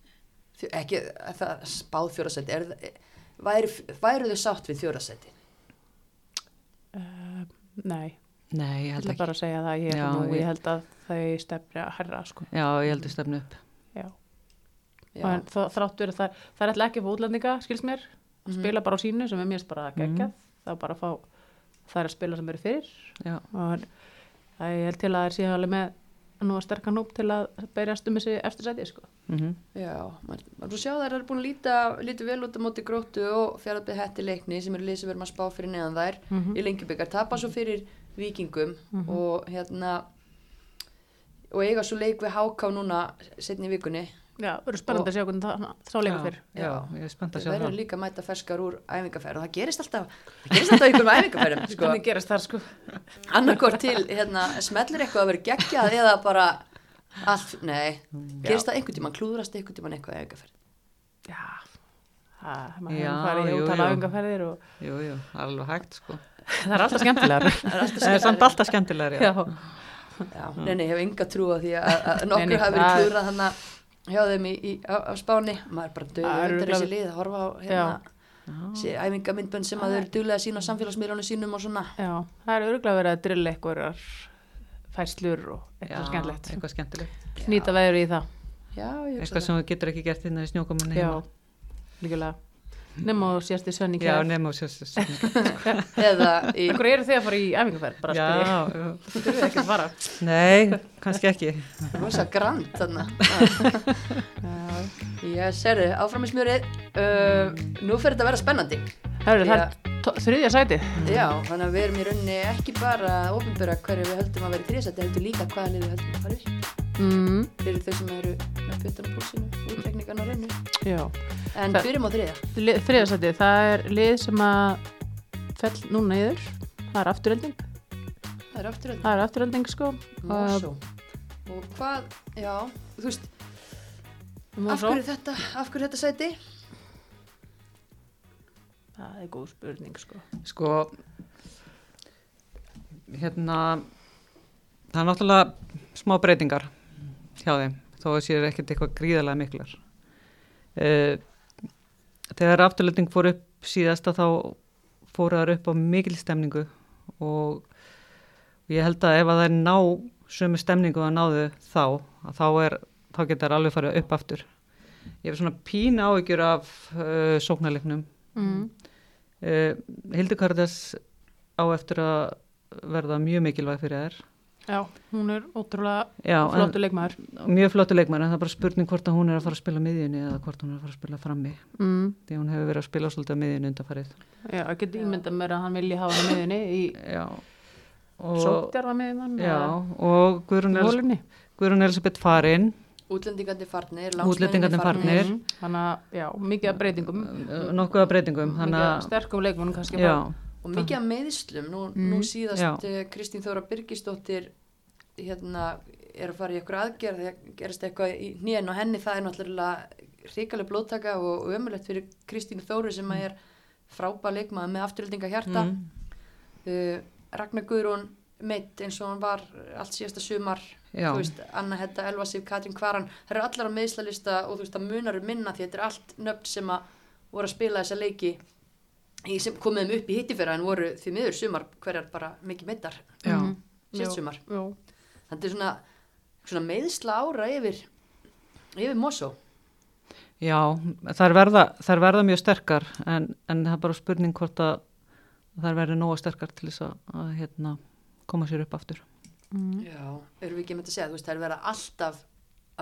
ekki að það spáð fjórasæti er, það- væru, þau sátt við fjórasæti Uh, nei, Nei, ég held ekki. bara að segja það, ég, Já, nú, ég ég- held að þau stefni að herra sko. Já, ég held að stefnu upp. Já. já, En þó- þrátt verið það, það er alltaf ekki fyrir útlendinga, skils mér, Mhm. spila bara á sínu sem er mér bara geggjað, það er bara að fá, það er að spila sem eru fyrir Já, og það er ég held til að það er síðan alveg með nú að sterkan hóp til að berjast um þessi eftirsæti sko. mm Já, maður maður sjá þær eru búin að líta, líta vel út á móti gróttu og fjaraðbyrð hætti leikni sem eru sem verðum að spá fyrir neðan þær Mhm. í lengjubikar, tapa svo fyrir vikingum og hérna og eiga svo leik við HK núna setni vikunni Já, verður spennandi að sjá hvernig það þá leikur fyrir. já, ég er spennt að sjá það. líka að mæta ferskar úr æfingarferð og það gerist alltaf það gerist alltaf ykkur með æfingarferðum sko. Hvernig gerast það sko? annarkort til, hérna, smellur eitthvað að vera geggjað eða bara allt, nei, gerist það einhvern tímann klúðrast einhvern tímann eitthvað æfingarferð Já, það, maður hefur farið í jú. auðingaferðir og Jú, jú, alveg hægt, sko. það er alltaf skemmtilegar. það er samt skemmtilegra. alltaf skemmtilegar, já. Já, Já, nei, nei, ég hef enga trú á því að, nokkur hafi verið er- klúðrað hann að hjá þeim í, í, á, á spáni maður bara döður undir þessi lið að horfa á hérna, þessi æfingamindbönd sem að þau eru duglega að sína á samfélagsmiðlunum sínum og svona já, það er örgulega verið að drilla einhverjar færslur og eitthvað skemmtilegt. Eitthvað skemmtilegt. Nýta veður í það. Já, Eitthvað sem þú getur ekki gert hérna í snjókomunni. Líkulega. Nefn og sérst í sönni Já, kjær. nema og sérst. það. eða í, Akkur eru þið að fara í æfingaferð? Bara Já, já. Þú þurfið ekki að fara. Nei, kannski ekki. rosa grand þarna ég serði áfram í smjörið uh, nú fyrir þetta að vera spennandi það er tó- þriðja sæti. já, þannig að við erum í rauninni ekki bara að ofinbera hverju við höldum að vera í þriðsætti heldur líka hvaða lið við höldum að fara upp Mm, fyrir þau sem eru með puttan á púsinu útrekningan á rennu já. en Það- byrjum á þriðja Li- Þriðja sæti, það er lið sem að fell núna yfir. Það er afturölding. það er aftur Það er afturölding sko. Mosó og hvað, já, þú veist af Mosó. hverju þetta, af hverju þetta sæti Það er góð spurning sko. Sko, hérna, það er náttúrulega smá breytingar hjá þeim, þó að sér ekkert eitthvað gríðarlega miklar. Uh, þegar afturlending fór upp síðasta þá fóru þar upp á mikil stemningu og ég held að ef að það er ná sömu stemningu að náðu þá, að þá, er, þá getur það alveg farið upp aftur. Ég hef svona pína áhyggjur af uh, sóknarleiknum Mm. Uh, Hildikardas á eftir að verða mjög mikilvæg fyrir þær. Já, hún er ótrúlega Já, flottu leikmaður. en, mjög flottu leikmæri, en það er bara spurning hvort að hún er að fara að spila miðjunni eða hvort hún er að fara að spila frammi. Mm. Því hún hefur verið að spila svolítið á miðjunni undarfarið. Já, ég get ímyndað mér að hann vilji hafa hann miðunni í Já, og, sóttjarfa miðun. já, og Guðrún, Volunni. Guðrún Elisabeth farinn, útlendingandi farnir, Útlendingarnir farnir. Mm. Þannig að, já, mikið af breytingum. nokkuð af breytingum, þannig Mikið að, sterkum leikmunum kannski. já, bara. Og mikið af meðslum nú, nú síðast Já. uh, Kristín Þóra Birgisdóttir hérna er að fara í eitthvað aðgerð þegar gerist eitthvað í hnén og henni. Það er náttúrulega hrikaleg blóttaka og ömulegt fyrir Kristín Þóru sem að er frábæð leikmaður með afturöldinga hjarta Mm. uh, Ragnar Guðrún meitt eins og hann var allt síðasta sumar. Já. þú veist, Anna Hedda, Elva Sif, Katrín Kvaran. Það eru allar á meðslalista og þú veist það munar um minna því þetta er allt nöfn sem að voru að spila þessa leiki sem komið þeim upp í hittifera en voru því miður sumar hverjar bara mikið meittar já, Mhm. síðast Jú, sumar þetta er svona, svona meðsla ára yfir yfir Mosó já, þær verða, þær verða mjög sterkar, en, en það er bara spurning hvort að þær verður nóga sterkar til þess að, að hérna, koma sér upp aftur. Mm. já, erum við ekki með að segja þú veist það er verið alltaf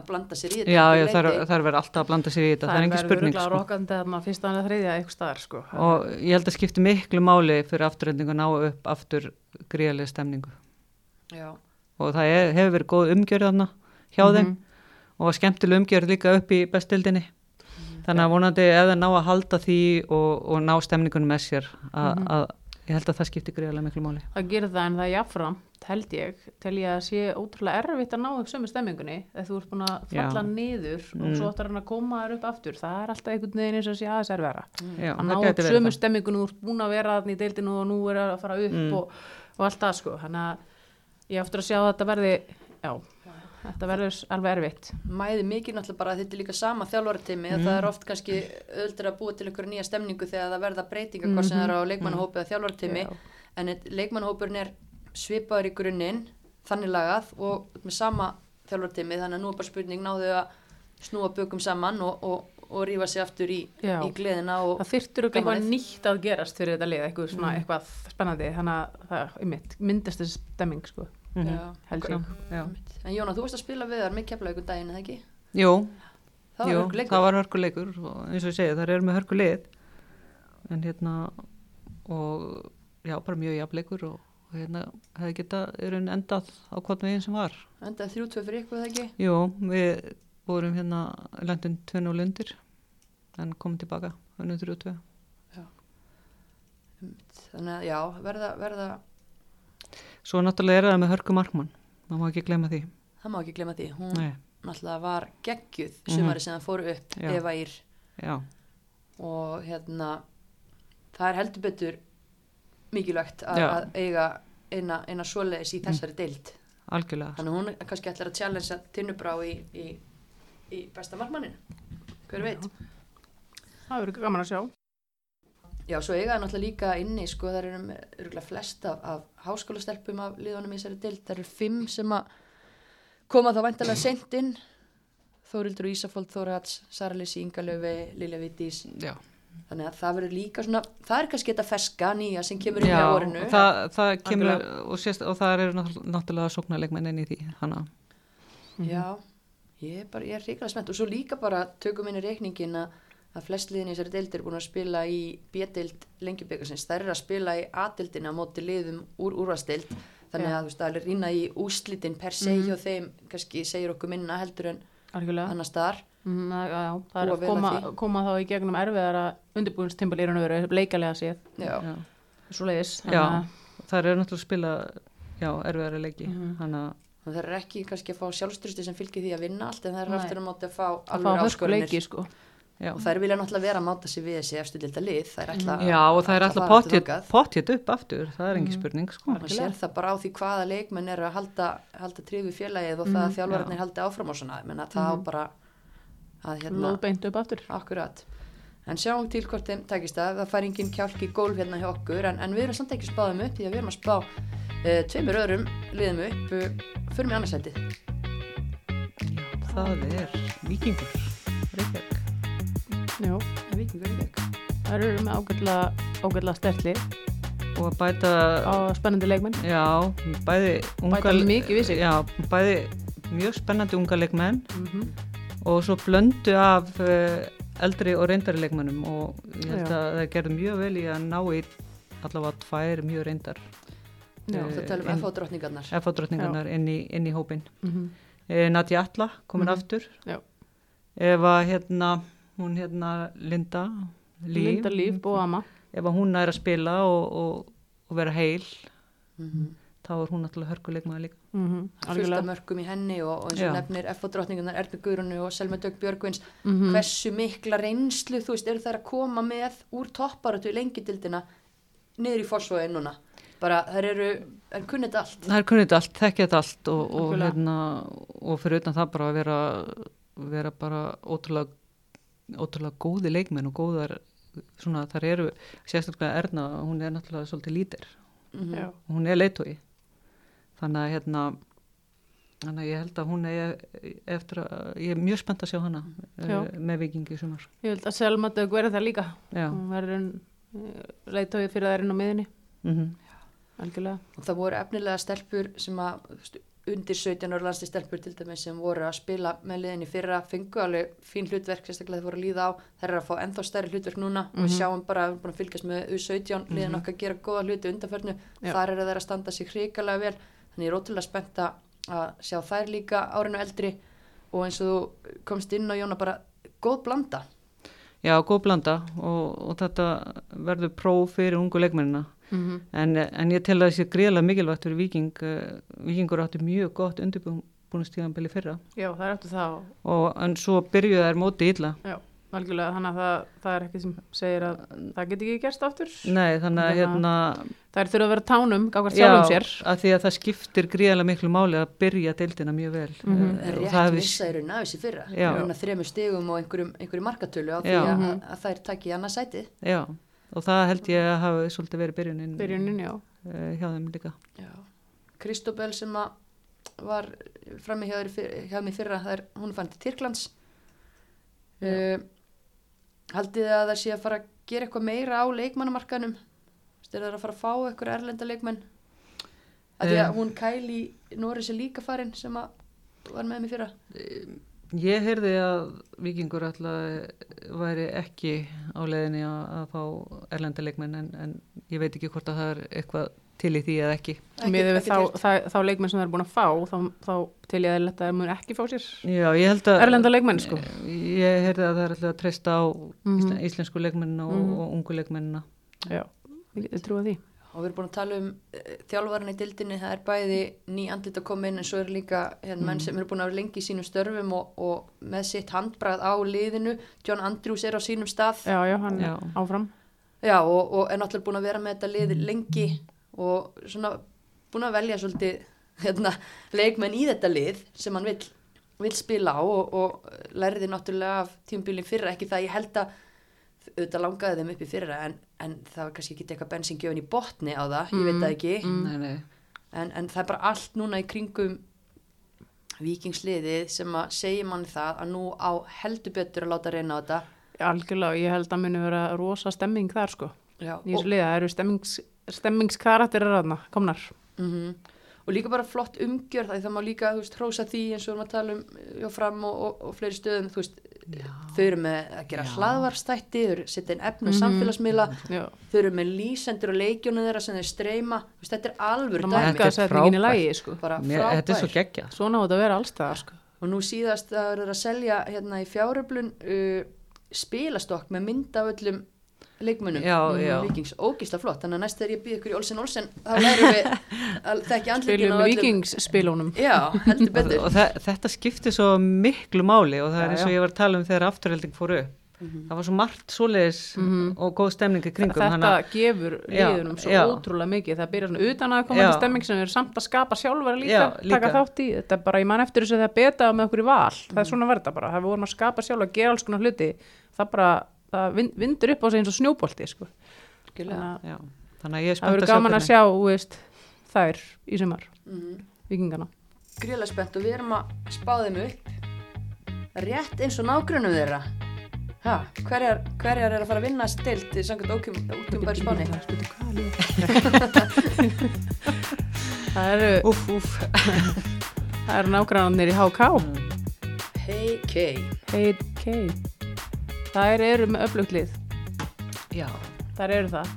að blanda sér í þetta Já, já leyti. þær verður alltaf að blanda sér í þetta, það, er engin spurning. Það er Sko. rokkandi að maður fyrst að þriðja eitthvað staðar sko. Og ég held að skipti miklu máli fyrir afturrendingu að ná upp aftur gríðarlega stemningu. já, Og það er, hefur verið góð umgjörð þarna hjá þeim Mhm. og skemmtileg umgjörð líka upp í bestildinni þannig að vonandi ef það ná að halda því og, og ná stemningunum með sér að, Mhm. að ég held að það skiptir greiðlega miklu máli Það gerir það en það er jáfnframt, held ég, tel ég að sé ótrúlega erfitt að ná upp sömu stemmingunni þegar þú ert búin að falla Já. niður og Mm. svo ættir hann að koma þér upp aftur. Það er alltaf einhvern veginn eins og sé aðeins erfara. Já, Að ná upp sömu stemmingunni, þú ert búin að vera þarna í deildinu og nú er að fara upp Mm. og, og allt það sko. Þannig að ég áttur að sjá að þetta verði, já, þetta verður alveg erfitt. mæði mikið náttúrulega bara að þetta er líka sama þjálfaratími mm. að það er oft kannski öðuldur að búa til einhverja nýja stemningu þegar það verða breytingar mm -hmm. hvað sem það er á leikmannahópi eða þjálfaratími Já. en eitt- leikmannahópurinn er svipaður í grunninn þannig lagað og með sama þjálfaratími þannig að nú er bara spurning náðu að snúa bökum saman og, og, og rífa sig aftur í, í gleðina og Það þyrftur eitthvað gamanið. nýtt að gerast fyrir þetta lið, eitthvað, svona, Mm. eitthvað spennandi, þannig að það einmitt, myndast þessi stemming sko, Mhm. Já, held ég. Já. En Jóna, þú varst að spila við þar með kefla ykkur daginn, eða ekki? Jú, Það var Jú, leikur. það var hörkuleikur og eins og ég segi, það eru með hörkulið en hérna og já, bara mjög jafnleikur og, og hérna hefði geta í raun endað á hvort veginn sem var Endaði þrjú tvö fyrir ykkur, eða ekki? Jú, við vorum hérna landin 2-0 undir en komum tilbaka unnum 3-2 Þannig að já, verða, verða, Svo náttúrulega er það með hörku markmann það má ekki glemma því það má ekki glemma því, hún Nei, náttúrulega var geggjuð Mhm. sumari sem það fóru upp, Já. Eva Ír já, og hérna, það er heldur betur mikilvægt að, Já. að eiga eina, eina svoleiðis í þessari deild. algjörlega Þannig hún er kannski ætlar að challengea Tinnubrá í, í, í besta markmannin. Hver veit? Það verður gaman að sjá. Já, svo eiga það náttúrulega líka inni, sko, það eru örgulega flest af, af háskólastelpum af liðunum í þessari dild. Það eru fimm sem að koma þá væntalega seint inn. Þórildur Ísafold, Þórats, Sara Lissi, Inga Löfi, Lilja Vittís. Já, Þannig að það verður líka svona, það er kannski þetta feska nýja sem kemur inn já í árinu. það, það kemur Algjörlega. og, sést, og það eru náttúrulega- sóknarleikmenn inn í því hana. Já, ég er bara, ég er ríkala spennt og svo líka bara tökum inn í reikningin að að flest liðin í þessari deild er búin að spila í B-deild lengjubikarsins, þær eru að spila í A-deildina á móti liðum úr úrvasteild þannig að þú veist, það er rýna í úslitin per se Mhm. hjá þeim, kannski segir okkur minna heldur en Algjörlega. annar staðar Mm, það er að koma, koma þá í gegnum erfiðara undirbúinstimbal í raun og veru, leikalega séð, Já, Já. svo leiðis. Það eru náttúrulega að spila já, erfiðari leiki Mhm. þannig að það er ekki kannski að fá sjálfstyrsti sem fylgir því að vinna allt en það er aftur að móti að fá að fá alveg áskorinir sko. Já. og þær vilja náttúrulega vera að máta sig við þessi eftir dilda lið, þær ætla já, og það er ætla að pottjétt upp aftur, það er engin Mhm. spurning sko. maður sér það bara á því hvaða leikmenn eru að halda, halda trífi félagið og það að þjálfararnir já. haldi áfram og svona menna það á Mhm. bara að hérna, Lóðbeint upp aftur. akkurat en sjáum til hvort þeim takist það það fær engin kjálk í gólf hérna hjá okkur en, en við erum samt ekki spáðum upp því að við erum að spá uh, tveimur öðrum liðum upp uh, fyrir mig annarsætið það er vikingur Já, Víkingur í veg það eru með ágætlega stertli og að bæta á spennandi leikmenn. já, bæði unga, Bæta mikið við sig. já, bæði mjög spennandi unga leikmenn Mm -hmm. og svo blöndu af uh, eldri og reyndari leikmennum og ég held Já. að það gerði mjög vel í að ná í allavega tvær mjög reyndar Já, það talum inn- FH drottningarnar F-drottningarnar inn í, inn í hópin Mm -hmm. e, Nadja Alla komin Mhm. aftur Já. ef að hérna hún hérna Linda Líf, Linda Líf, Bóama. ef að hún er að spila og, og, og vera heil mm þá er hún náttúrulega hörkuleikmaður líka. Mm -hmm. fullt af mörgum í henni og, og eins og Já. nefnir FH drottningarnar Erna Guðrunu og Selma Dögg Björgvins. Mm hversu mikla reynslu þú veist, eru þær að koma með úr topparötu í lengjudildina niður í fórsvöðu núna? Bara þær eru, þær kunnið allt. Það er kunnið allt, þekkja þetta allt og, hérna, og fyrir utan það bara að vera, vera bara ótrúlega, ótrúlega góði leikmenn og góðar svona þar eru sérstaklega Erna, hún er náttúrulega svolítið lítir mm Já. og hún er leitói þannig að hérna þannig að ég held að hún er eftir að, ég er mjög spennt að sjá hana Já. uh, með vikingi sumar Ég held að Selma Dögg verði það líka. já, Hún verður leitóið fyrir þær inn á miðinni, mm algjörlega. og það voru efnilega stelpur sem að undir 17 ára landslið stelpur til dæmis sem voru að spila með liðinni fyrra fengu alveg fín hlutverk sérstaklega þeir voru að líða á. Þær eru að fá ennþá stærri hlutverk núna. Og við Mhm. sjáum bara, við erum búin að fylgjast með U17 liðin okkar gera góða hluti undanförnu. Já. þar eru þær að standa sig hrikalega vel. Þannig ég er ótrúlega spennt að að sjá þær líka árinu eldri. Og eins og þú komst inn á Jóna bara góð blanda. Já, góð blanda. Og, og þetta verður próf fyrir ungu leikmennina Mm en, en ég tel að þessi greiðlega mikilvægt fyrir viking uh, vikingur átti mjög gott undirbúinustíðanbili fyrra Já, það er eftir það og, en svo byrjuði þær móti illa já, algjörlega þannig að það, það er ekki sem segir að það geti ekki gerst aftur. Nei, þannig að hérna Það er þurfa að vera tánum, gákvært sjálfum sér. að því að það skiptir gríðarlega miklu máli að byrja deildina mjög vel Mhm. Eh, og rétt það raun af þessi fyrra Já. þremur stigum og einhverjum, einhverjum markatölu á því Já. að, Mhm. að þær takki annað sæti Já, og það held ég að hafa svolítið verið byrjunin, Byrjunin, eh, hjá þeim líka. Kristóbel sem að var frammi hjá, hjá mig fyrra það er, hún fann til Tyrklands. Uh, haldið að það sé að fara að gera eitthvað meira á leikmannamarkanum er það að fara að fá eitthvað erlenda leikmenn? Að því Eh. að hún Kæli Norris er líka farin sem að var með mig fyrra Ég heyrði að vikingur alltaf væri ekki á leiðinni að, að fá erlenda leikmenn en, en ég veit ekki hvort að það er eitthvað til í því eða ekki. Ekki- Með við ekki þá, þá, þá leikmenn sem það er búin að fá, þá, þá til ég að þetta mun ekki fá sér. Já, ég held að... Erlenda leikmenn, sko. Ég heyrði að það er alltaf að treysta á Mhm. íslen, íslensku leikmennina og, Mhm. og ungu leikmennina. Já, ég geti trúið því. Og við erum búin að tala um uh, þjálfarinn í dildinni, það er bæði ný andlit að koma inn en svo er líka hérna, menn sem eru búin að vera lengi í sínum störfum og, og með sitt handbrað á liðinu. John Andrews er á sínum stað. Já, já, hann Já. áfram. Já, og, og er náttúrulega búin að vera með þetta lið lengi og svona búin að velja svolítið hérna, leikmenn í þetta lið sem hann vill, vill spila á og, og lærði náttúrulega af tímubílinn fyrra, ekki það ég held að auðvitað langaði þeim upp í fyrra en, en það var kannski ekki eitthvað bensingjöfun í botni á það, ég veit það ekki Nei, nei. en, en það er bara allt núna í kringum vikingsliðið sem að segja manni það að nú á heldur betur að láta reyna á þetta Algjörlega, og ég held að muni vera rosa stemming þar, sko. Já, Í þessu liða, það eru stemmings, stemmingskarakterir aðna, komnar. Mhm. og líka bara flott umgjörð það, má líka, þú veist, hrósa því eins og við erum að tala um já, fram og, og, og fleiri stöðum þú veist, þau eru með að gera hlaðvarstætti þau eru að setja inn efnu Mhm. samfélagsmiðla Já, þau eru með lýsendur og leikjónu þeirra sem þeir streyma, þetta er alvöru það Þetta er frábært. lagi, sko. Mér, þetta er svo geggjað. Svona á þetta að vera allstaðar, sko. og nú síðast það eru að selja hérna í fjáröflun uh, spilastokk með mynd af öllum leikmönnum Já, já. vikings, ógísla flott, þannig að næst þegar ég býð ykkur í Olsen Olsen þá lærum við að á með öllum vikingsspilunum. já, heldur Og, betur og þe þetta skiptir svo miklu máli og það Já, er eins og ég var að tala um þegar afturhelding fór upp. Það var svo margt svoleiðis Mhm. og góð stemning í kringum. Þetta að- gefur Já, liðunum svo já. ótrúlega mikið. Það byrjar svona utan að koma til stemming sem erum samt að skapa sjálfur líka, Já, líka. taka þátt í. Þetta er bara, ég man eftir þess að það beta með okkur í val. Það er svona verða bara. Það við vorum að skapa sjálf að gera alls konar hluti. Það bara, það vin- vindur upp á sig eins og snjóbolti, sko. Þannig þannig að ég það verður gaman að sjá, veist, þær í sumar, Mhm. vikingana. gríðlega spennt og við erum að spá þeim upp rétt eins og nágrunum þeirra ha, hverjar, hverjar er að fara að vinna stilt í sangat ókjum bæri spáni Það eru, Úf, úf. það eru nágrannarnir í HK. hei kei Hey, okay. Þær eru með öflugt lið. Já, Þær eru það.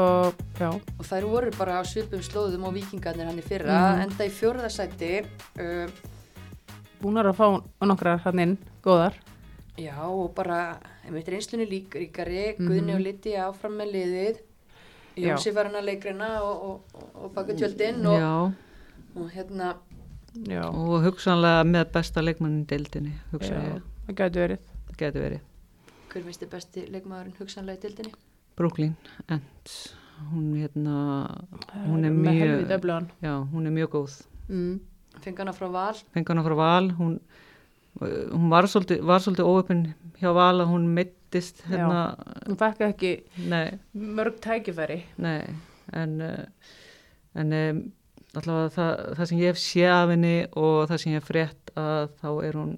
Og, já, og þær voru bara á svipum slóðum og vikingarnir hann í fyrra Mhm. enda í fjórðasæti uh, búnar að fá nokkrar hann inn, góðar. já og bara einmitt reynslunni lík, ríkari Mhm. Guðni og Liti áfram með liðið Já. Jónsi var hann að leikrina og, og, og, og baka tjöldin og, og hérna Já, og hugsanlega með besta leikmannin deildinni, hugsa já ég, það gæti verið. það getur verið. Hver finnst þið besti leikmaðurinn hugsanlega í dildinni Brooklyn Ents, hún hérna, hún er mjög, já, hún er mjög góð. mm. fengi hana frá Val? Fengi hana frá Val, hún, hún var svolítið, var svolítið óöpinn hjá Val að hún mittist hérna, Hún fekk ekki nei, mörg tækifæri. nei, en, uh, en um, allavega það, það sem ég hef séð af henni og það sem ég hef frétt að þá er hún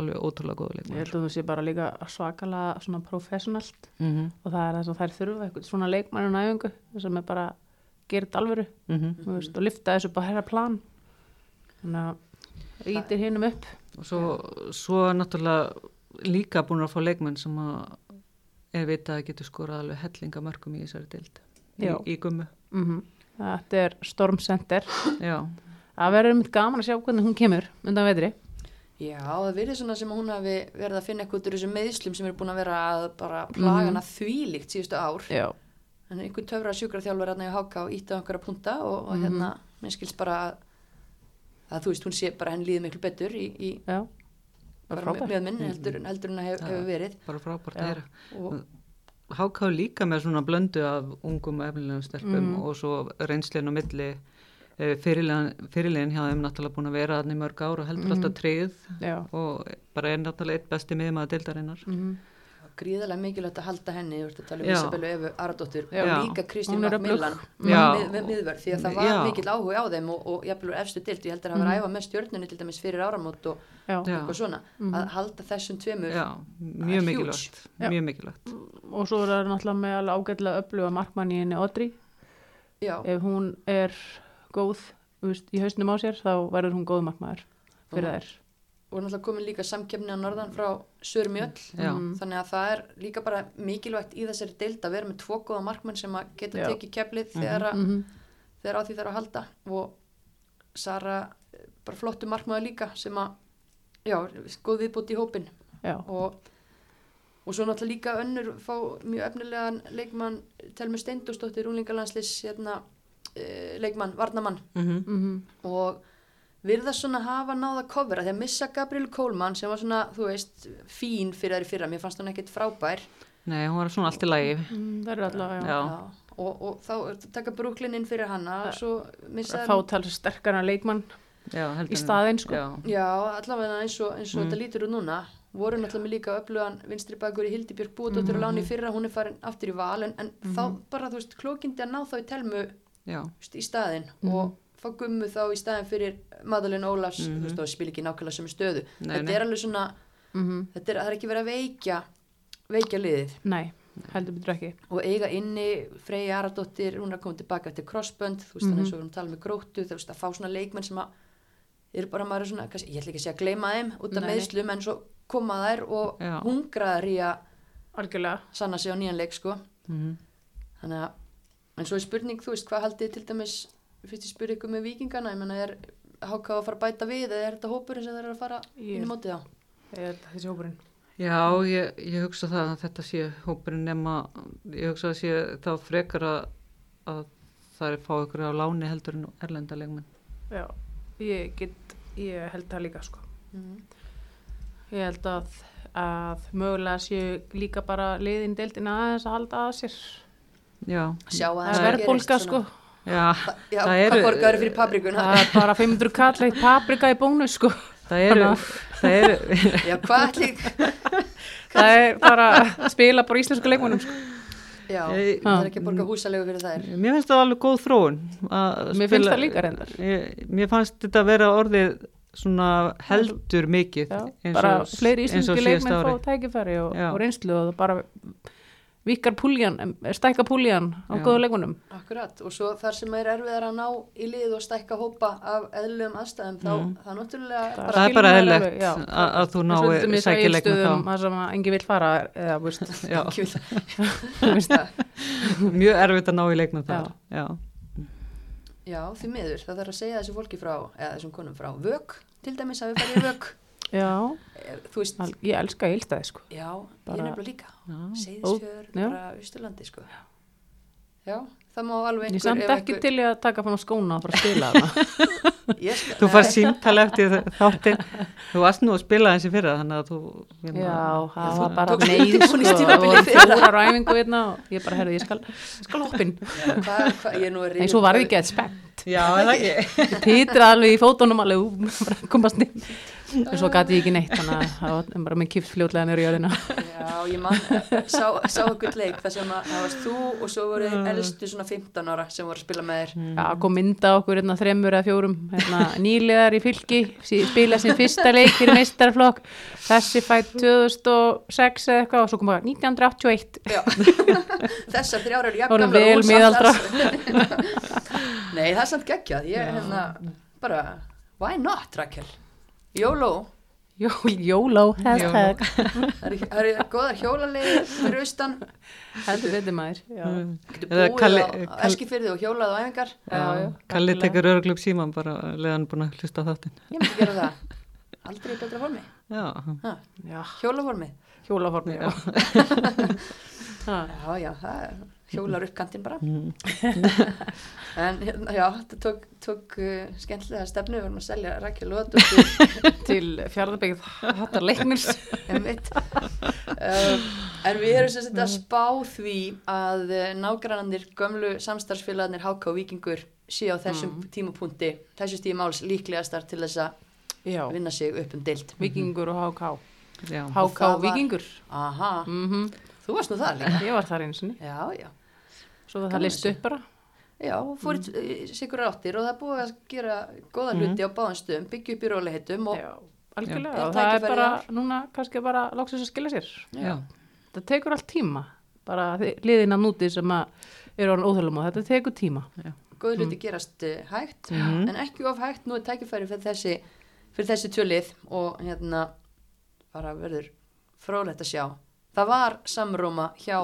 alveg ótrúlega góð Ég leikmann. held að þú sé bara líka svakalega svona professionalt Mm -hmm, og það er það sem þær þurfa eitthvað svona leikmannun æfingu sem er bara gerð alvöru mm -hmm. mm veist, og lifta þessu á herra plan. Þannig að ítir hinnum upp. og svo, svo náttúrulega líka búin að fá leikmenn sem að er vita að getur skorað alveg hellinga mörgum í þessari dild í, í gummu Mm Þetta er Storm Center. já, Það verður mitt gaman að sjá hvernig hún kemur undan vetri. Já, það verið svona sem hún hafi verið að finna eitthvað úr þessum meðslum sem eru búin að vera að bara plaga hana þvílíkt síðustu ár. Já, En einhvern töfra sjúkraþjálfur hérna í HK og ítti á einhverja punta og, og hérna, mér skilst bara að, að þú veist, hún sé bara henni líði miklu betur í, í já, bara frábært. með minn heldur, heldur hún að hef, hefur verið. bara frábært að. Og, Háká líka með svona blöndu af ungum og efnilegum stelpum Mhm. og svo reynslinn á milli fyrirlegin hjá þeim náttúrulega búin að vera þannig mörg ár og heldur Mhm. alltaf tryggð já. og bara er náttúrulega eitt besti miðmaður deildarinnar. Mm gríðarlega mikilvægt að halda henni, þú ert að tala um Já. Isabellu Efu Aradóttur Já. og líka Kristín Já. með, með miðvörð því að það var Já. mikill áhuga á þeim og, og jafnvel úr efstu dild, ég heldur að hafa Mhm. mm. æfa með stjörnunni til dæmis fyrir áramót og Já. Já. eitthvað svona, Mhm. að halda þessum tveimur Já, mjög mikilvægt, Já. mjög mikilvægt. og svo er það náttúrulega með alveg ágætlega öfluga markmann í henni Odri já, ef hún er góð þú veist, í hausnum á sér þá verður hún góð markmaður fyrir Mhm. þær og náttúrulega komin líka samkefni á norðan frá Sörmjöll Já. Mhm. þannig að það er líka bara mikilvægt í þessari deild að vera með tvo góða markmenn sem að geta Já. tekið keflið þegar, að- Mhm. þegar á því þarf að halda og Sara bara flottu markmaður líka sem að já, góð viðbútt í hópin og, og svo náttúrulega líka önnur fá mjög efnilegan leikmann Telmu Steindósdóttir, úlingalandslis hérna, uh, leikmann, varnamann Mm mhm, og virða svona hafa náða kofra þegar missa Gabriel Kólmann sem var svona, þú veist, fín fyrir þær í fyrra, mér fannst hún ekkit frábær. Nei, hún var svona allt í lagi. Mm, það eru allavega, já, Já. Já, og, og þá taka Brooklyn inn fyrir hana og svo missa að fá tala sterkana leikmann Já, heldur í staðinn sko. Já, Já, allavega eins og, eins og Mm. þetta lítur út núna. Voru náttúrulega með líka öflugan vinstri bakur í Hildibjörg Búadóttir Mhm. og láni í fyrra, hún er farin aftur í val en, en þá bara, þú veist, klókindi að ná þá í telmu veist, í staðinn Mhm. og fá gummu þá í staðinn fyrir Madalyn Ólafs, Mhm. þú veist, og spil ekki nákvæmlega sem stöðu. Nei, þetta nei. er alveg svona, mm þetta er, er ekki verið að veikja veikja liðið nei, heldur betur ekki og eiga inni Freyja Aradóttir, hún er að koma tilbaka eftir crossbönd, þú veist, Mhm. þannig eins og við erum að tala með gróttu, þú veist, að fá svona leikmenn sem að eru bara maður er svona, kannski, ég ætla ekki að segja að gleyma þeim út af meðslum en svo koma þær og Já. hungraðar í að sanna sig á nýjan leik, sko mm þannig að, en svo er spurning, þú veist, hvað haldið til dæmis, fyrst ég spurði ykkur með vikingana, ég menna, er HK að fara að bæta við eða er þetta hópurinn sem þeir eru að fara inn í mótið á? ég held að þessi hópurinn Já, ég, ég hugsa það að þetta sé hópurinn nema, ég hugsa að sé þá frekar að, að það er fá ykkur á láni heldur en erlenda leikmenn. já, ég get ég held það líka sko Mm. ég held að, að mögulega séu líka bara liðin deildina aðeins að halda að sér það það er verðbólka sko. Já, Já, Það eru- það er bara 500 kall eitt paprika í bónus sko. Það eru, það eru, Já, hvað ætli, það er bara að spila bara íslensku leikmannum sko. já, Ég- það er ekki að borga húsalegu fyrir þær. mér finnst það alveg góð þróun. að mér finnst það líka reyndar. Ég, mér fannst þetta vera orðið svona heldur mikið já, eins bara og- fleiri íslenski leikmenn fá tækifæri og, og reynslu og það bara vikar púljan, stækka púljan á Já. góðu leikmannum Akkurat, og svo þar sem er erfiðar að ná í lið og stækka hópa af eðlum aðstæðum, þá Mm. það er náttúrulega Það bara það er bara eðlegt já. að, að þú Það er svolítið nái með sækja leikmenn Egilsstöðum, þá. það sem að engi vil fara eða, þú veist, Já, ekki vil þú veist, mjög erfitt að ná í leikmenn Já. þar. Já. Já, því miður, það þarf að segja þessu fólki frá, eða þessum konum frá, vök, til dæmis að við farið í vök, já, Eh, þú veist, ég elska Eilstæði sko já, ég Bara- nefnilega líka, Já. Seyðisfjörð, bara Ísturlandi, sko. Já, það má alveg Ég er samt ekki til í að taka fram skóna og fara að spila það Ég skal, Þú far símtala eftir þáttinn, þú varst nú að spila þessi fyrra þannig að þú... hérna- Já, það var bara neyð sko, og fjóra ræfingu hérna og ég bara, herði, ég skal, ég skal hoppin Hvað, hvað, ég nú að Nei, svo var ég gett spennt Já, er það ekki. Ég titra alveg í fótunum alveg að komast inn en svo gati ég ekki neitt þannig að það var bara með kipt fljótlega nýra jörðina. Já, ég man, sá, sá okkur leik þar sem að það varst þú og svo voru þeir elstu svona 15 ára sem voru að spila með þér. Já, kom mynda okkur hérna þremur eða fjórum hérna, nýliðar í fylki sí- spila sin fyrsta leik fyrir meistarflokk þessi fætt 2006 eða eitthvað og svo kom bara 1981 Já, þessar þrjára eru vel og samt miðaldra. Nei, það er samt geggjað, ég hérna bara, why not Rakel? YOLO, Jó, Jóló, hashtag. Það eru það eru góðar hjólalegi fyrir austan, heldur þetta maður. Já. getur Eða búið Kalli- á Eskifyrði og hjólað á æfingar, Kalli tekur örglug síman bara leðan búin að hlusta á þáttinn. ég myndi gera það. aldrei betra formi. Já, Ha, Já, hjólaformi. hjólaformi, já. Ha, Já, já, það er hjólar upp kantinn bara. mm. En hérna, já, þetta tók, tók uh, skemmtilega stefnu, við vorum að selja rækja lót og til til fjárðarbyggð leiknins. einmitt. um, en við erum sagt að spá því að uh, nágrannandir gömlu samstarfsfélagarnir HK Víkingur séu á þessum tímapunkti, þessu stíði máls líklegastar til þess að vinna sig upp um deild. vikingur og háká. já. Og Háká það var-. Aha, Mm þú varst nú það líka. Ég var þar einu sinni. Já, já. Svo það þessu. upp bara. Já, fór mm. sikur áttir og það búið að gera góða hluti á báðan stöðum, byggja upp í róleihitum og Já, algjörlega. Já. Og það er bara, núna kannski bara loksins að skilja sér. Já. Það tekur allt tíma. Bara þi- liðin að núti sem að eru orðin óþölum og þetta tekur tíma. góða hluti gerast uh, hægt en ekki of hægt, nú er tækifæri fyrir þessi, fyrir þessi tvölið og hérna bara verður frólægt að sjá. Það var samróma hjá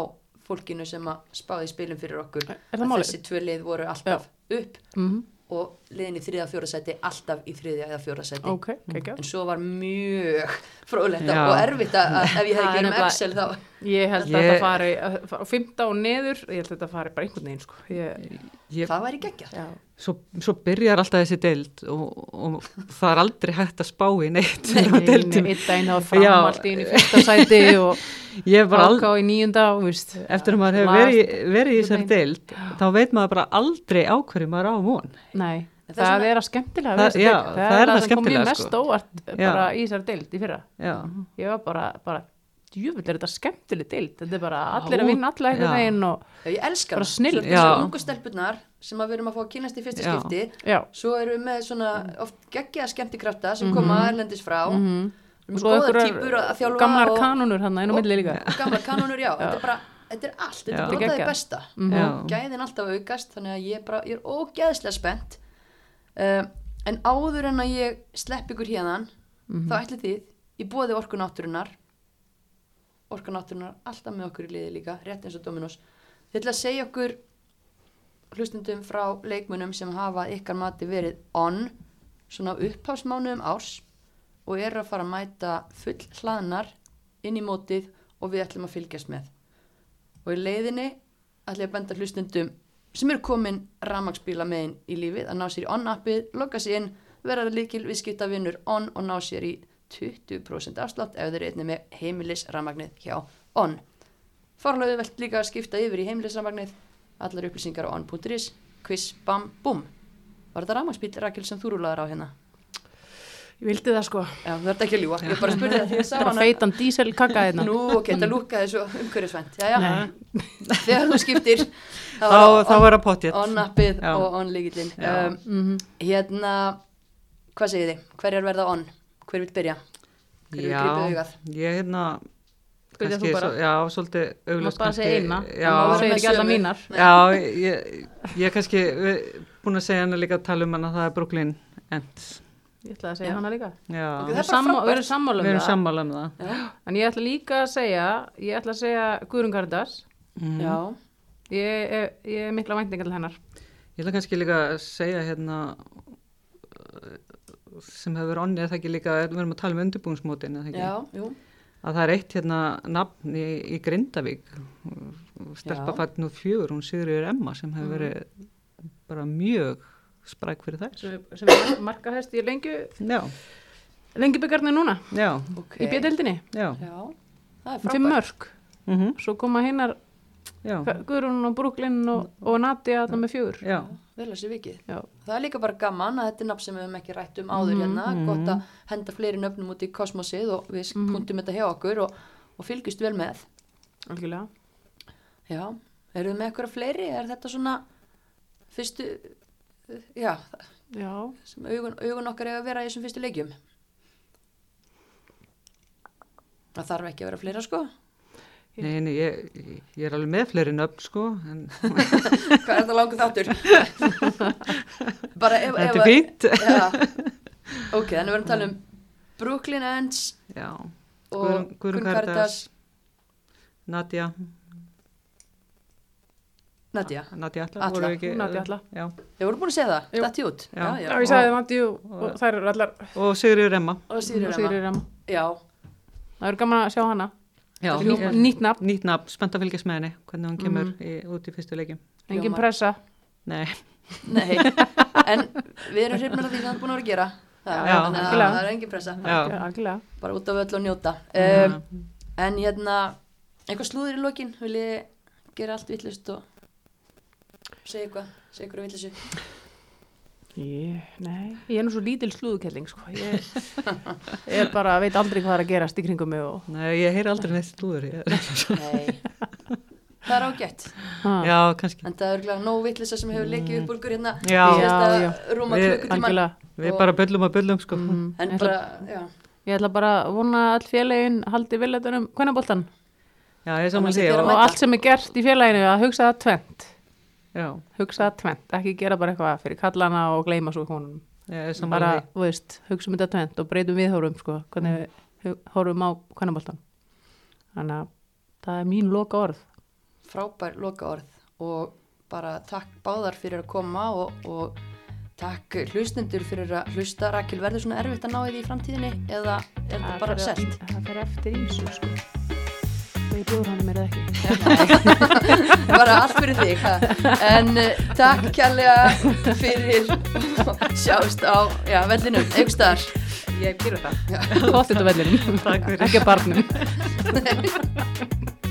fólkinu sem að spáði spilum fyrir okkur. Að málið? þessi tvölið voru alltaf upp Mm og liðin í þriða og fjóra sæti alltaf í þriðja eða fjóra sæti Ok, ekki. en svo var mjög frólægt og erfitt að, að ef ég hefði Það er ekki um Excel þá Ég held að Ég- þetta fari að fara á fymta og neður, ég held að þetta fari bara einhvern veginn sko. Ég, Ég, það væri geggjað já, svo, svo byrjar alltaf þessi deild og, og það er aldrei hægt að spá í neitt nei, á nei, deildinni. einn daginn hafa fram allt í einu í fyrsta sæti og Ég er bara aldrei áká í veist. Eftir að maður hefur verið, í- verið í þessari deild, þá veit maður bara aldrei á hverju maður á von. Nei, það, það er svona- er að skemmtilega Það- já, deild. það er það sem kom mér skemmtilega, mest sko. óvart Já. bara í þessari deild í fyrra. Já, Ég var bara, bara djúvill er þetta skemmtileg deild. Þetta er bara allir að vinna alla Já. einhvern veginn og Já, ég elska Bara snill. Er þessu ungu stelpunar sem að við erum að fá að kynast í fyrsta Já. skipti já. svo erum við með svona oft geggjaða skemmtikrafta sem koma erlendis frá mm Mm -hmm. Og svo einhverjar að, að gamlar og, kanunur hann og- milli líka. og gamlar kanonur, já, þetta er bara þetta er allt, þetta er bara það Geggjað. besta Já. gæðin alltaf að aukast þannig að ég, bara, ég er ógeðslega spennt uh, en áður en að ég slepp ykkur hérðan Mhm. þá ætli þið í bóði orkunátturinnar orkunátturinnar alltaf með okkur í liði líka rétt eins og Dominos þið ætla að segja okkur hlustundum frá leikmunum sem hafa ykkar mati verið on svona upphásmánuðum árs og eru að fara að mæta full hlaðnar inn í mótið og við ætlum að fylgjast með og í leiðinni ætlum ég að benda hlustundum sem eru komin rafmagsbíla megin í lífið að ná sér í on-appið, logga sér inn verða líkil viðskipta vinnur on og ná sér í 20% afslátt ef þeir eru einnig með heimilis rafmagnið hjá on. Forlöðu velt líka að skipta yfir í heimilis rafmagnið allar upplýsingar á on.is quiz, bam, bum Var þetta rafmagsbíl, Rakel, sem þú rúlaður á hérna? Ég vildi það sko. Já, þú ert ekki að ljúa, ég bara spurði það því ég sá hana. feitan dísel kakka hérna. Nú, ok, þetta lúkaði svo umhverfisvænt. Já, já, þegar þú skiptir þá, þá er að potjett. on-appið Já. og on-líkillin um, Mhm. Hérna, hvað segir þið? Hverjar verða on? Hver vil byrja? Hver vil grípa augað? ég hérna, kannski, bara. svo, já, svolítið auglust mátt bara segja eina. Já, segir með ekki alla mínar. já ég, ég er kannski við- búin að segja hana líka að tala um hana, það er Brooklyn Ends. Ég ætla að segja Já. hana líka. Það Við er erum sammála- um erum það. sammála um það. Já, En ég ætla líka að segja, ég ætla að segja Guðrun Karitas. Mm. já, Ég er, ég er mikla væntingar til hennar. Ég ætla kannski líka að segja hérna sem hefur verið onni, er það ekki líka, við erum að tala um undirbúinsmótin, eða ekki? já, jú Að það er eitt hérna nafn í, í Grindavík, stelpa Já. fætt nú fjögur, hún Sigriður Emma sem hefur verið bara mjög spræk fyrir þær. Sem, sem er markahest í lengju, Já, lengjubikarni núna. já, Í já. Já, það er frábært. Mm Svo koma hinnar Guðrún og Brooklyn og, og Nadia þarna með fjögur. já, Vel að sé vikið Já. Það er líka bara gaman að þetta er nafn sem við höfum ekki rætt um áður hérna Gott að henda fleiri nöfnum út í kosmosið og við Mhm. punktum þetta hjá okkur og, og fylgjust vel með Algjörlega. Já, erum við með eitthvað fleiri? Er þetta svona fyrstu, já, Já. sem augun, augun okkar eiga að vera í þessum fyrstu leikjum? Það þarf ekki að vera fleira sko. Nei, nei, ég, ég er alveg með fleiri nöfn, sko, en Hvað er þetta langu þáttur? Bara ef, þetta er fínt. Já, ok, þannig verðum að tala um Brooklyn Ends Já, Karitas. Karítas. Nadia, Nadja, Nadja Atla, Atla, voru ekki, Nadja Atla. Já, þau voru búin að segja það, dætti út Já. Já, ég sagði Matti og, og þær eru allar og Sigurður Remma. og Remma Remma. já, Það eru gaman að sjá hana. Já, nýtt, nafn, nýtt nafn, spennt að fylgjast með henni, hvernig hún kemur Mhm. í, út í fyrstu leikjum. engin pressa. Nei, nei. En við erum hrifnir af því sem það er búin að vera að gera. Það, Já. þannig. Að það er engin pressa. Já. Bara út af öll og njóta. Um, en hérna eitthvað slúður í lokin, vil ég gera allt vittlust og segja eitthvað, segja eitthvað vittlusu Ég, nei, ég er nú svo lítil slúðukelling, sko. Ég, ég er bara, veit aldrei hvað er að gerast í kringum mig og... nei, ég heyri aldrei neitt slúður. Nei, það er ágætt Ha. já, kannski. en það er örgulega nóg vittlusa sem hefur leikið upp úr hérna Já. Já, rúma Algjörlega. Við bara byllum að byllum, sko. Mm. en Ég ætla- bara, já Ég ætla bara að vona að all félagin haldi viljatunum er er þér að og allt sem er gert í félaginu að hugsa það tvent. Já, Hugsa það tvent, ekki gera bara eitthvað fyrir kallana og gleyma svo er saman Bara, þú veist, hugsa um þetta tvent og breytum viðhórum, sko, hvernig við hu- horfum á kvennaboltan. Þannig að það er mín loka orð. frábær loka orð og bara takk báðar fyrir að koma og, og takk hlustendur fyrir að hlusta. Rakel verður svona erfitt að ná því í framtíðinni eða er þetta bara selt? Það fer eftir ímsu, sko. Það er bjóður hann mér eða ekki. bara allt fyrir þig ha. en uh, takk kærlega fyrir sjást á já, vellinum, einhverstaðar Ég gera það. Tótt þetta vellinum. Takk fyrir. Ekki að barnum.